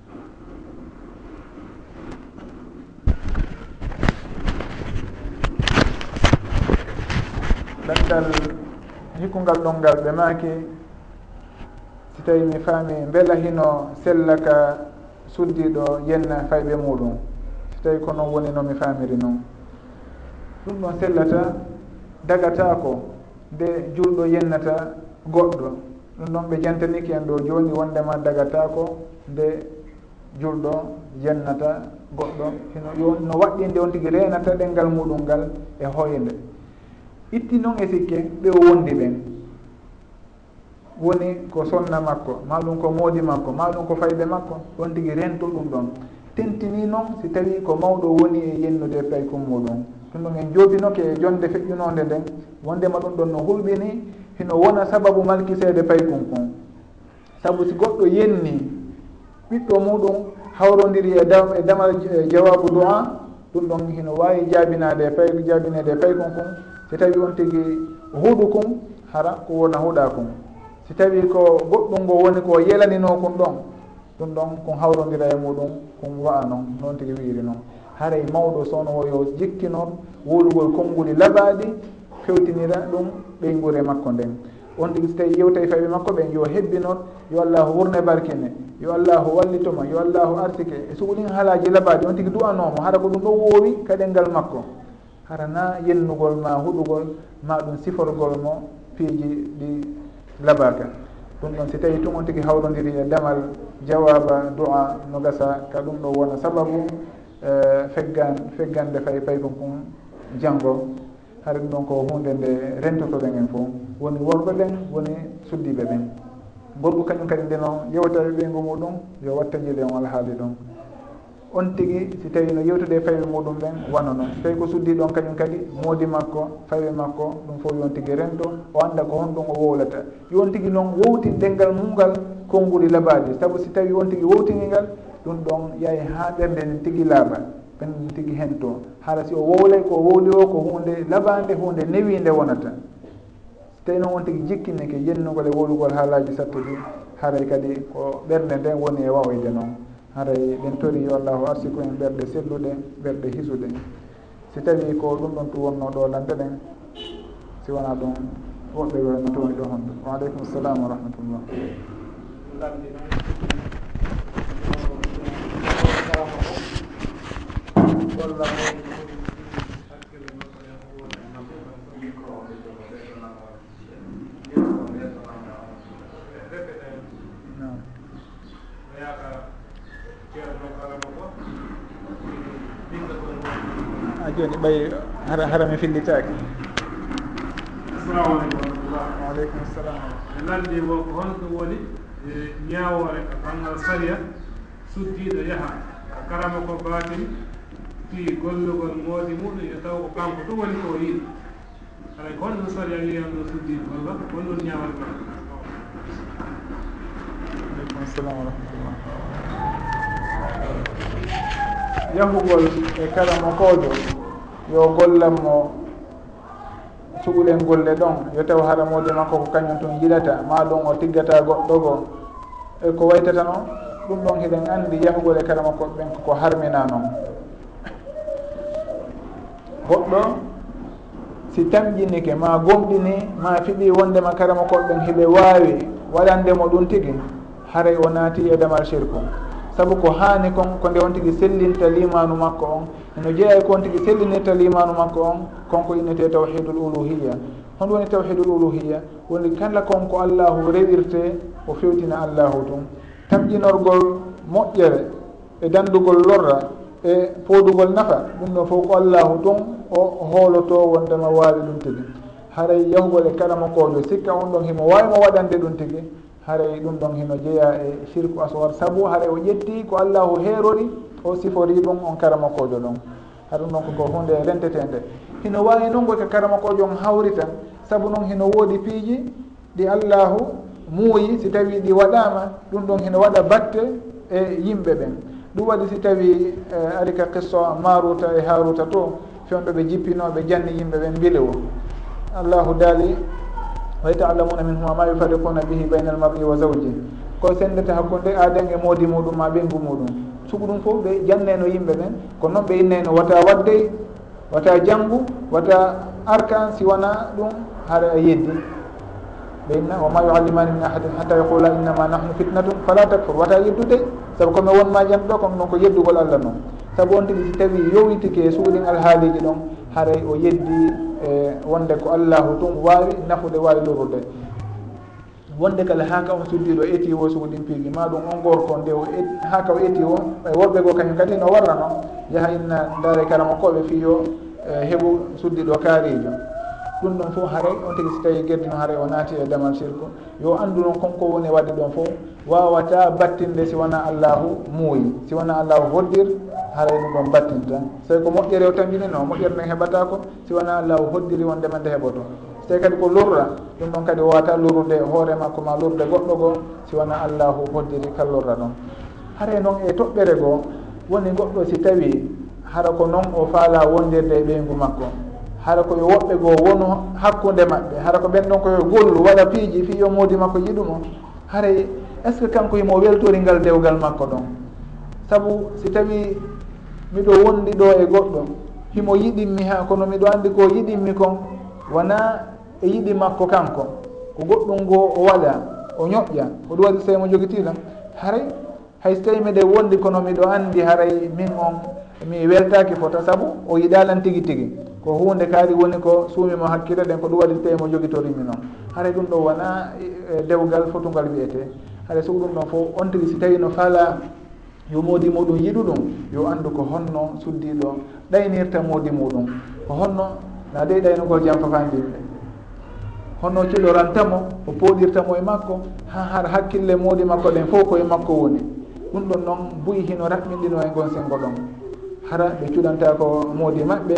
ɗemɗal hikkungal ɗon ngal ɓe maaki si tawi mi faami beela hino sellaka suddiɗo yenna fayɓe muɗum. Si tawi ko noon woni noon mi faamiri noon ɗum ɗon sellata dagatako nde julɗo yennata goɗɗo. Ɗum ɗon ɓe jantaniki en ɗo joni wondema dagatako nde julɗo yennata goɗɗo. Hino yo no waɗɗinde on tigui renata ɗengal muɗum ngal e hoyde itti noon e sikke ɓe o wondi ɓen. Woni ko sonna makko ma ɗum ko moodi makko ma ɗum ko fayɓe makko ɗon tigi rento ɗum ɗon. Tentini noon si tawi ko mawɗo woni e yennude paykum muɗum. Ɗum ɗon en joobinoke e jonde feƴƴunode nden wondema ɗum ɗon no hulɓini hino wona sababu malkiseede paykum kon. Sabu si goɗɗo yenni ɓiɗɗo muɗum hawrodiri e da e damal e jawabu du'a ɗum ɗon hino wawi jaabinade e pay jaabinede e paykum kon. si tawi on tigi huuɗukum hara ko wona huuɗakum si tawi ko goɗɗum ngo woni ko yelanino kon ɗon ɗum ɗon kon hawrodira e muɗum kon wa'a noon noon tigi wiiri noon haray mawɗo sowno o yo jikkinon wuurugol konnguli labaɗi fewtinira ɗum ɓeygure makko nden. On tigi so tawi yewtawi fayɓe makko ɓen yo hebbinon yo allahu wurne barkine yo allahu wallitoma yo allahu artike e suhulin haalaji labaɗi on tigi du'anomo hara ko ɗum ɗo woowi kaɗengal makko. harana yennugol ma huɗugol ma ɗum siforgol mo piiji ɗi labaka ɗum ɗon si tawi tun on tigi hawrodiri e damal jawaba du'a no gasa ka ɗum ɗo wona sababu e, feggan feggande fay payko kon janngo. Hara ɗum ɗon ko hunde nde rentotoɗen en fof woni worɓe ɓen woni suddiɓe ɓen gorko kañum kadi nde noon yewtaɓe ɓeygu muɗum yo watta on alhaali ɗon on tigi si tawi no yewtude faywe muɗum ɓen wano noon so tawi ko suddi ɗon kañum kadi moodi makko faywe makko ɗum fof yon tigi rento o anda ko honɗum o wowlata. Yon tigi noon wowtin dengal mum konnguli labaji saabu si tawi on tigi wowtini ngal ɗum ɗon yahi ha ɓerde nden tigi laaɓa ɓen ɗum tigi hen to haala si o wowlay ko wowli o ko hunde laɓade hunde newinde wonata. So tawi noon on tigi jikkinike yennugol e wowlugol haalaji sattuɗi haray kadi ko ɓerde nden woni e wawoyde noon haray ɓen tori yo allahu arsiku en ɓerɗe selluɗe ɓerɗe hisuɗe. Si tawi ko ɗum ɗon tu wonno ɗo lande ɗen si wona ɗum woɓɓe wayno towni ɗo honɗo. Wa aleykum salam wa rahmatullah. Gollal hara hara mi fillitaki assalamu aleykum waaleykum salam e landi o ko honɗum woni e ñawore e banggal saria suddiɗo yaaha ka karama ko batin fi gollugol moodi muɗum e taw ko kanko ɗum woni ko yiɗi. Alay ko honɗum saria wiyam ɗo suddiɗo walla ko honɗum ñawore ma aleykum salam wa rahmatullah yahugol e karama kojo yo gollan mo cuɓulen golle ɗon yo taw haramode makko ko kañum tun yiɗata ma ɗum o tiggata goɗɗo go. E ko waytata noon ɗum ɗon hiɗen andi yahugol e karama koɓɓen koko harmina noon goɗɗo si tamƴinike ma gomɗini ma fiɓi wondema karama koɓɓen hiɓe wawi waɗandemo ɗum tigi haray o naati e damal sirku saabu ko haani kon ko nde on tigi sellinta limanu makko on. Eno jeeya ko on tigi sellinirta limanu makko on konko innete tawhidul uluhiya hon woni tawhidul uluhiya woni kala kon ko allahu rewirte o fewtina allahu tum tamƴinorgol moƴƴere e dandugol lorra e poodugol nafa ɗum ɗon fof ko allahu tun o hooloto wondema waawi ɗum tigi. Haray yahugol e kala mo koojo e sikka on ɗon himo wawimo waɗande ɗum tigi. haray ɗum ɗon heno jeeya e shirku aswar. Sabu haray o ƴetti ko allahu heerori o sifori ɗum on karamakojo ɗon. Ha ɗum ɗon koko hunde rentetende hino wawi noon goy ka karamakojo on hawri tan saabu noon hino woodi piiji ɗi allahu muuyi si tawi ɗi waɗama ɗum ɗon hino waɗa batte e yimɓe ɓen. Ɗum waɗi si tawi e, ari ka qisso maruta e haruta to fewnɗo ɓe jippinoɓe janni yimɓe ɓen mbilewo allahu daali wa yetaallamuna minhuma ma yufarriquna bihi bayna almari wa zawji ko sendete hakkude aaden e moodi muɗum ma ɓengu muɗum. Sugu ɗum fof ɓe janneno yimɓe ɓen kono noon ɓe inneno wata wadde wata janngu wata arkan si wona ɗum haɗa yeddi. Ɓe inna wama yuallimani min ahadin hatta yaqula innama nahnu fitnatum fala takfur. Wata yeddude saabu komi wonma jan ɗo kono noon ko yeddugol allah noon. Saabu on tigui si tawi yowitike suuɗin alhaaliji ɗon haray o yeddi e wonde ko allahu tun wawi nafude wawi lorude wonde kala ha ka on suddiɗo eti o sugo ɗin piigi ma ɗum on gorko nde o e, ha ka o eti o e worɓe goo kañum kadi no warra noon yaha inna daare karama koɓe fiyo e, heɓu suddiɗo kaarijo ɗum ɗon fof haaray on tigi so tawi gerdi no haaray o naati e damal sirku. Yo anndu noon konko woni e wadde ɗon fof wawata battinde si wona allahu muuyi si wona allahu hoddir harayno ɗon battinta. So tawi ko moƴƴere o tambini no moƴƴere nden heɓata ko si wona allah hoddiri wondema nde heɓoto. So tawi kadi ko lorra ɗum ɗon kadi wawata lorrude hoore makko ma lurde goɗɗo goo si wona allahu hoddiri kal lorra ɗon. Hare noon e toɓɓere goo woni goɗɗo si tawi hara ko noon o faala wondirde e ɓeygu makko. Hara koye woɓɓe goo wonu hakkunde maɓɓe hara ko ɓen ɗon koye gollu waɗa piiji fi yo moodi makko yiɗumo haray est ce que kanko himo weltori ngal dewgal makko ɗon? Saabu si tawi miɗo wondi ɗo e goɗɗo. Himo yiɗinmi ha kono miɗo andi ko yiɗinmi kon wona e yiɗi makko kanko. Ko goɗɗum ngo o waɗa o ñoƴƴa oɗum waɗi so tawi mo jogitiɗam haray hay so tawi miɗen wondi kono miɗo andi haray min on mi weltaki fota saabu o yiɗalan tigui tigui ko hunde kaari woni ko suumimo hakkille ɗen ko ɗum waɗi so tawi mo jogitorimi noon. Haray ɗum ɗo wona e, e, dewgal fotungal wiyete haɗa so ɗum ɗon fof on tigui si tawi no faala yo moodi muɗum yiɗu ɗum yo anndu ko honno suddiɗo ɗaynirta moodi muɗum ko honno na dey ɗaynugol jam fafandimɓe honno cuɗorantamo o pooɗirtamo e makko ha har hakkille moodi makko ɗen fof koye makko woni. Ɗum ɗon noon buyi hino raɓɓinɗino e gon sengo ɗon. Hara ɓe cuɗanta ko moodi maɓɓe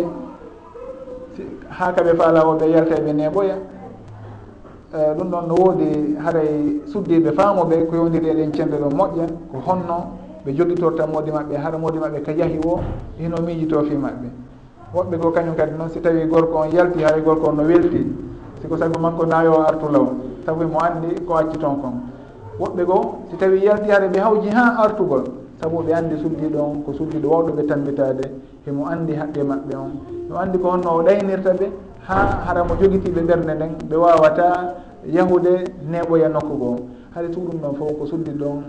ha kaɓe faalawoɓe yalta e ɓe neɓoya. E, ɗum ɗon no woodi haray suddiɓe faamuɓe ko yowdiri eɗen cende ɗo moƴƴa. Ko honno ɓe jogitorta moodi maɓɓe hara moodi maɓɓe ka yahi o hino miijito fi maɓɓe. Woɓɓe ko kañum kadi noon si tawi gorko on yalti hay gorko on no welti siko sabi manko naayo artula o sabu mo anndi ko acci ton kon. Woɓɓe goo si tawi yalti hare ɓe hawji ha artugol sabu ɓe anndi suddiɗo on ko suddiɗo wawɗo ɓe tambitade himo anndi haqqe maɓɓe on. Mo anndi ko honno o ɗaynirta ɓe ha hara mo jogitiɓe ɓernde nden ɓe wawata yahude neɓoya nokku goo haade so ɗon fof ko suddiɗo on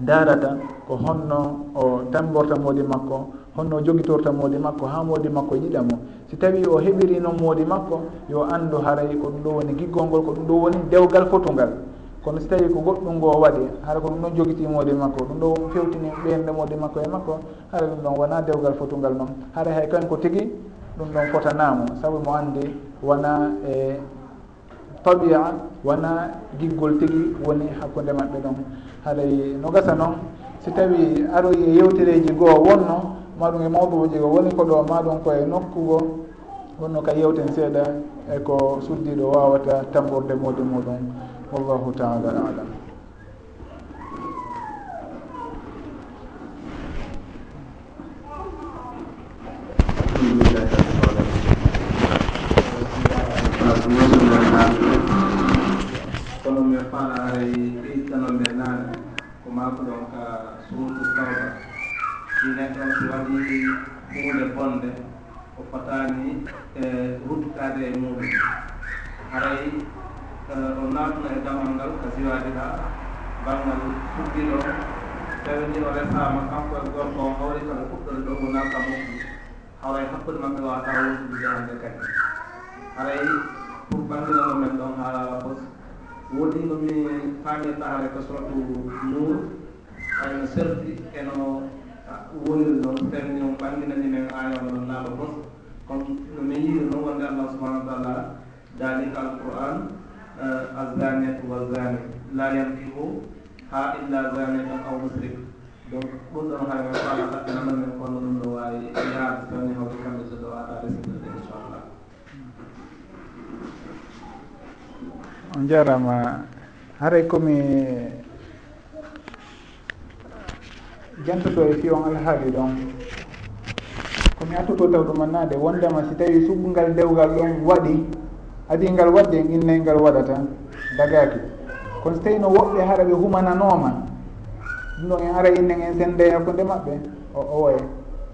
darata ko honno o tamborta moodi makko honno jogitorta moodi makko ha moodi makko e yiɗamo si tawi o heɓiri noon moodi makko yo anndu haray ko ɗum ɗo woni giggol ngol ko ɗum ɗo woni dewgal fotungal kono si tawi ko goɗɗum ngo waɗi hara ko ɗum ɗon jogiti moodi makko ɗum ɗo fewtini ɓeyende moodi makko e makko hara ɗum ɗon wona dewgal fotungal noon. Hara hay kañ ko tigi ɗum ɗon fotanamo saabu mo anndi wona e tabia wona giggol tigi woni hakkude maɓɓe ɗon. Haray no gasa noon si tawi aroyi e yewtereji goo wonno maɗum e mawduuji go woni ko ɗo maɗum koye nokkugo wonno ka yewten seeɗa e ko suddiɗo wawata tamborde moodi muɗum. Wallahu taala alam. Alhamdulillahi rabbil alamin kono mi faala aray ɓeyttano mbe naane ko maako ɗon ka surutu tawba si neɗɗo si waɗi hunde bonde o fotani e rutkade e muɗum haray e, o naatuna e damal ngal ka siwaade ha banggal fuɗɗiɗo tawni o resama kanko e gorko o hawri kaɓe fuɗɗore ɗo wona ka mofɗi haray hakkude maɓɓe wata wontude jahande kadi. Haray pour bandinano men ɗon haala fof woodi no mi faamirta haare e ko sortu nour ayno serti eno woniri noon terni on ɓanginani men ayawa ɗon laaɓa fof comme no mi yiiri noon wonde allah subahanau wa taala dalika alquran e, azaniatu wazani la yankihu ha illa zaniatan aw musrik. Donc ɗum ɗon hay men faala allah ɗaɓɓinana men kono ɗum ɗo wawi yaade tawni hawde kamɓe so ɗo waɗa resde on jarama haray komi jantoto e fi on alhaali ɗon. Komi attoto taw ɗumannade wondema si tawi suɓɓungal dewgal ɗon waɗi adi ngal waɗde innay ngal waɗata dagaki kono so tawi no woɓɓe hara ɓe humananoma ɗum ɗon en ara innen en sende hakkude maɓɓe? O owoye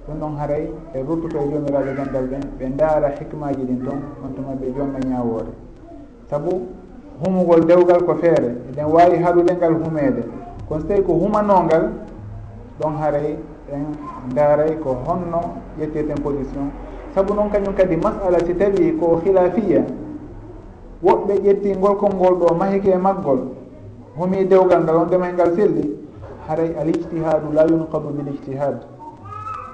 ɗum ɗon haray e ruttuto e jomiraɓe gandal ɓen ɓe daara hikmaji ɗin toon on tuma ɓe jomma ñawore saabu humugol dewgal ko feere eɗen wawi haɗude ngal humede kono so tawi ko humanongal ɗon haray en daaray ko honno ƴettirten position. Saabu noon kañum kadi masala si tawi ko khilafiya woɓɓe ƴetti ngolkol ngol ɗo mahike e maggol humi dewgal ngal on ndemay ngal selli haray al ijtihadu la yunqadu bil ijtihad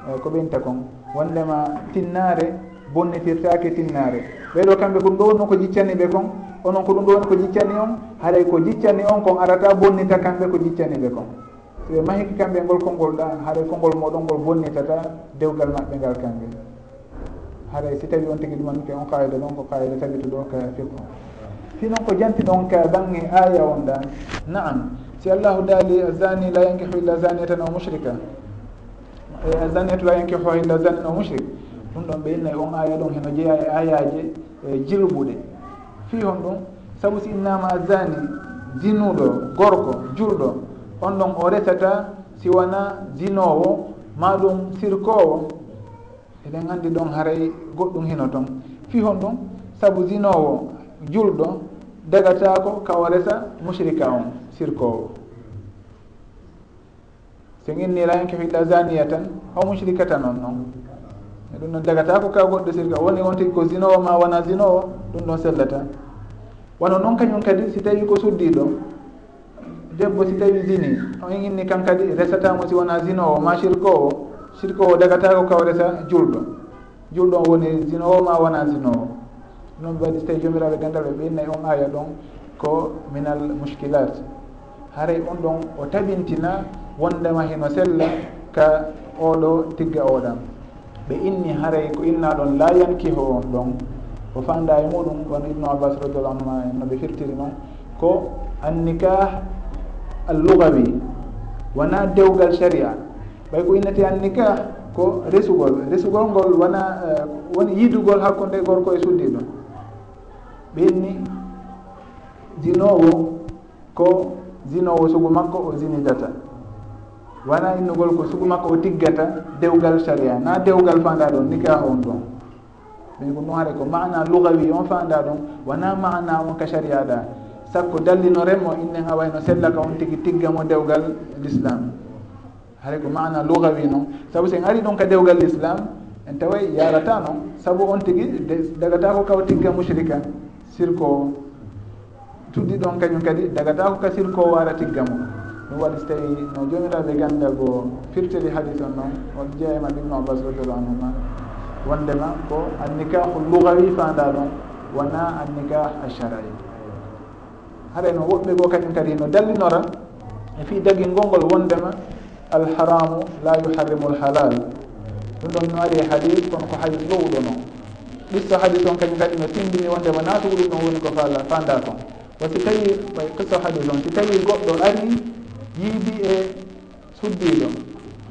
e, ko ɓenta kon wondema tinnare bonnitirtake tinnare ɓeɗo kamɓe ko ɗo no ko jiccanni ɓe kon onon ko ɗum ɗo woni ko jiccani on haɗay ko jiccani on kon arata bonnita kamɓe ko jiccani ɓe kon. So ɓe mahiki kamɓe ngol konngol ɗa haɗay konngol moɗon ngol bonnitata dewgal maɓɓe ngal kamɓe. Haɗay si tawi on tigi ɗumanke on kayida ɗon ko kayida tabitu ɗo ka fiqo fi noon ko janti ɗon ka bange aya on ɗa. Naam si allahu daali azani la yankihu illa zaniatan o mushrika. E, zaniyatu la yankihu illa zanin o mushrik. Ɗum ɗon ɓe innayi on aya ɗon heno jeeya e ayaji e jilɓuɗe fi on ɗum. Sabu si innama zani zinuɗo gorko jurɗo on ɗon o resata si wona zinowo ma ɗum sirkowo. Eɗen andi ɗon haray goɗɗum hino toon fi hon ɗum saabu zinowo julɗo dagatako kawa resa mushrika on sirkowo. Sen inni la yankafi illa zaniya tan aw mushrika tan on noon e ɗum noon dagata ko ka goɗɗo sirka woni on tigi ko zinowo ma wona zinowo ɗum ɗon sellata. Wono noon kañum kadi si tawi ko suddiɗo debbo si tawi zini on inni kan kadi resatamo si wona zinowo ma sirkowo. Sirkowo dagatako kaw resa julɗo. Julɗo woni zinowo ma wona zinowo. Noon waɗi so tawi jomiraɓe gandal ɓe ɓinnayi e on aya ɗon ko minal muskilat haray on ɗon o tabintina wondema hino sella ka oɗo tigga oɗam. ɓe inni haray ko inna ɗon la yankiho. On ɗon o fanda e muɗum won ibnu abbas radiallahu anhuma no ɓe firtirima ko annikah allugawi wona dewgal sharia. Ɓay ko innete annikah ko resugol resugol ngol wona eh, woni yidugol hakkude e gorko e suddiɗo. Ɓe inni jinowo ko zinowo sugu makko o zinidata wona innugol ko sugu makko o tiggata dewgal saria na dewgal fanda ɗon nikah on ɗon. Min ko noon haare ko mana lugawi on fanda ɗon wona mana on ka saria ɗa. Sakko dallino remo innen ha wayno sellaka on tigui tiggamo dewgal l'islam. Haare ko mana lugawi noon saabu sen ari ɗon ka dewgal l'islam en taway yarata noon saabu on tigui dagata ko kaw tigga mushrika sirkowo tuddi ɗon kañum kadi dagata ko ka sirkowo o wara tigga ɗum waɗi so tawi no jomiraɓe gandal go firtiri hadis on noon on jeeyama e ibnu abbas radiallahu anhuma wondema ko annikahu lugawi fanda ɗon wona annikah ashara'i haɗa no woɓɓe goo kañum kadi no dallinora e fi dagil ngolngol wondema alharamu la yuharrimu lhalal ɗum ɗon no ari e hadis kono ko hadis lowɗo noon qissa hadis on kañum kadi no tindini wondema natugu ɗum ɗon woni ko fala fanda kon. Wa si tawi ɓay qisso hadis on si tawi goɗɗo ari yiidi e suddiɗo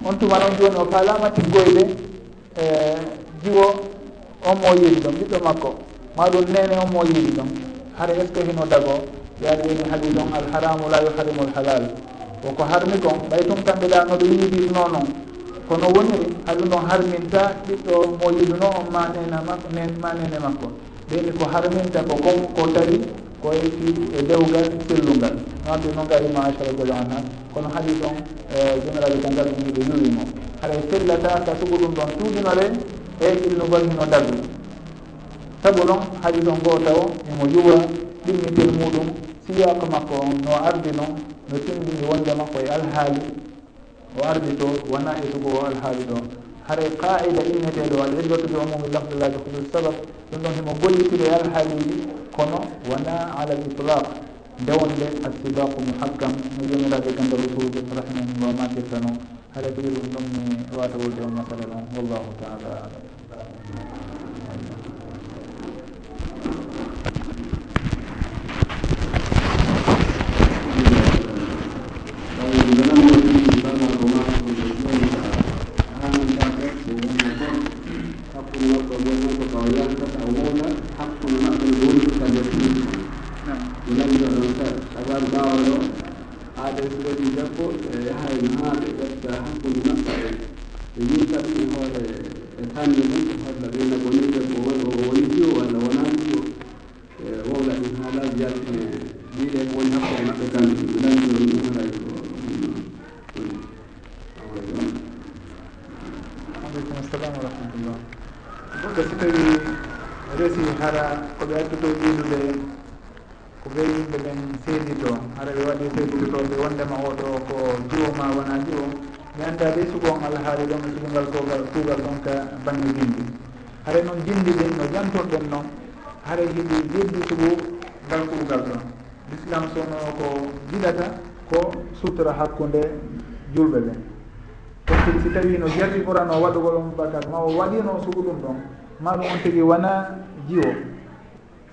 on tuma noon joni o falama tiggoyde e jiwo on mo yiiɗi ɗon ɓiɗɗo makko. Maɗum nene on mo yiiɗi ɗon. Hara est ce que hino dago? Yaade woni haali ɗon alharamu la yuharimu lhalal woko harmi kon ɓay tum kamɓeɗa noɗo yiiɗi no noon kono woniri haɗum ɗon harminta ɓiɗɗo mo yiɗuno on ma nena makko nen ma nene makko. Ɓeni ko harminta ko kon ko tawi koyeti e lewgal sellungal. Noonde noon gari ma acha an anha kono haɗi ɗon e général ugal ngal ɗum ɓe yuwimo haɗa e sellata satugo ɗum ɗon tuuɗinore e ilno gonhino dagu sabu ɗon haɗi ɗon goo taw emo yuwa ɗimmitel muɗum siyaka makko on no ardi noon no tindini wonde makko e alhaali. O ardi to wona e tugo o alhaali ɗon haray e qaida inneteɗo al ibratu bi umumi lafdillahi hudu sabab ɗum ɗon himo gollitiri e al haaliji kono wona ala l itlaq ndewonde assibaqu muhakkam no jomiraɓe gandal usuji rahimahullah matirta noon haɗa ko ɗum ɗon mi wata wolde on e masala ɗon wallahu taala alam Thank. hakkude woɓɓe goto fof taw yaltata wowna hakkude maɓɓe no wondirta nder ɗum mi nanndo ɗon sagan mbawal o haade so waɗi debbo ɓe yaha e maaɓe ƴetta hakkude maɓɓe. Ɓe yimta e ɗum e hoore e tanni ɗum holla ɓeyna goni debbo o woni fiyo walla wona fiyo e wowla ɗum haalaji yaltine e ɗiɗe ko woni hakkude maɓɓe tan mi nanndo ɗum haray ko aleykum salam wa goɗɗo si tawi resi hara koɓe adduto ƴiidude ko ɓe yimɓe ɓen seedi to. Hara ɓe waɗi seeditotoɓe wondema oɗo ko jiwo ma wona jiwo mi annda de sugo alhaali ɗon e sugungal kogal kuugal ɗon bange jindi hara noon jindi ɗen no jantorɗen noon hara hiɗi jeddi sugu ngal kuugal ɗon. L'islam sono ko jiɗata ko sutora hakkunde julɓe ɓen. donc si tawi no jarri ɓurano waɗugol on bakat ma o waɗino sugu ɗum ɗon ma ɗum on tigi wona jiwo.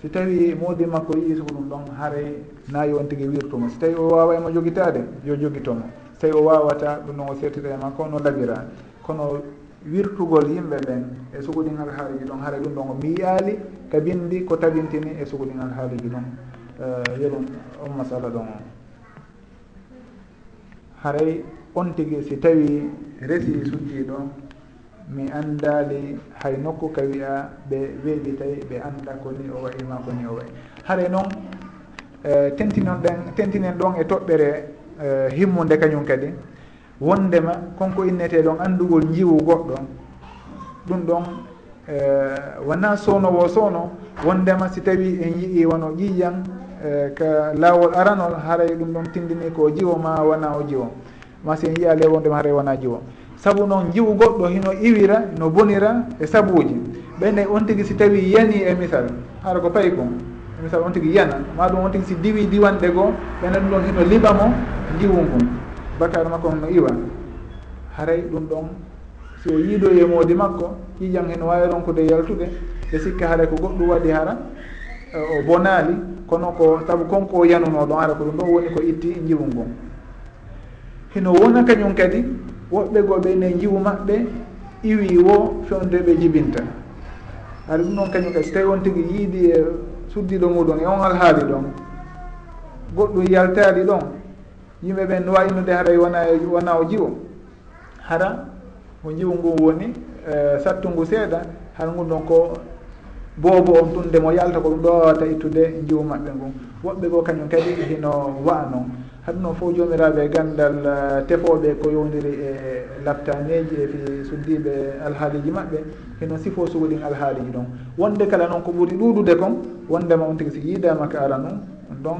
Si tawi muudi makko yii sugu ɗum ɗon haray nayi on tigi wirtumo. Si tawi o wawa emo joguitade yo joguitomo so tawi o wawata ɗum ɗon o sertita e makko no labira kono wirtugol yimɓe ɓen e suguɗin alhaaliji ɗon haara ɗum ɗon o miyaali ka bindi ko tabintini e suguɗin alhaaliji ɗon. Eh, Yeɗum on masala ɗon o. Haray on tigi si tawi resi mm. suddiɗo mi anndali hay nokku ka wiya ɓe weeɓitay ɓe annda ko ni o wayi ma ko ni o wayi haray noon e, tentinon ɗen tentinen ɗon e toɓɓere e, himmude kañum kadi. Wondema konko innete ɗon anndugol njiwu goɗɗo. Ɗum ɗon e, wona sownowo sowno wondema si tawi en yii wono ƴiƴan ka laawol aranol haray ɗum ɗon tindini ko jiwo ma wona o jiwo. ma sen yiya lewondema ha rewanaji jiwo. Saabu noon jiwu goɗɗo hino iwira no bonira e sabuji. Ɓenne on tigui si tawi yani e misal. Haɗa ko payi kon. E misal on tigui yana. Ma ɗum on tigui si diwi diwanɗe goo ɓenne ɗum ɗon hino liɓamo jiwu ngun bakar makko on no iwa. Haray ɗum ɗon si o yiiɗo e moodi makko ƴiƴan heno wawi ronkude yaltude e sikka haray ko goɗɗum waɗi hara eh, o bonaali. Kono ko saabu konko yanuno ɗon ara ko ɗum ɗon woni ko itti jiwu ngun hino wona kañum kadi woɓɓe goɓe ne jiwu maɓɓe iwi wo fewde ɓe jibinta. Ara ɗum noon kañum kadi so tawi on tigi yiidi e suddiɗo muɗum e on alhaali ɗon goɗɗum yaltali ɗon yimɓe ɓen no wawi innude haɗa e wona wona o jiwo hara ko jiwu ngun woni e, sattungu seeɗa har ngun ɗon ko boobo on tun nde mo yalta ko ɗum ɗowata ittude jiwu maɓɓe ngun woɓɓe goo kañum kadi hino wa'a noon haɗum noon fof jomiraɓe e gandal uh, tefoɓe ko yowdiri e, e labtaneji e fi suddiɓe alhaaliji maɓɓe hino sifo sugoɗin alhaaliji ɗon. Wonde kala noon ko ɓuuri ɗuɗude kon wondema on tigui si yiidama ka ara noon ɗon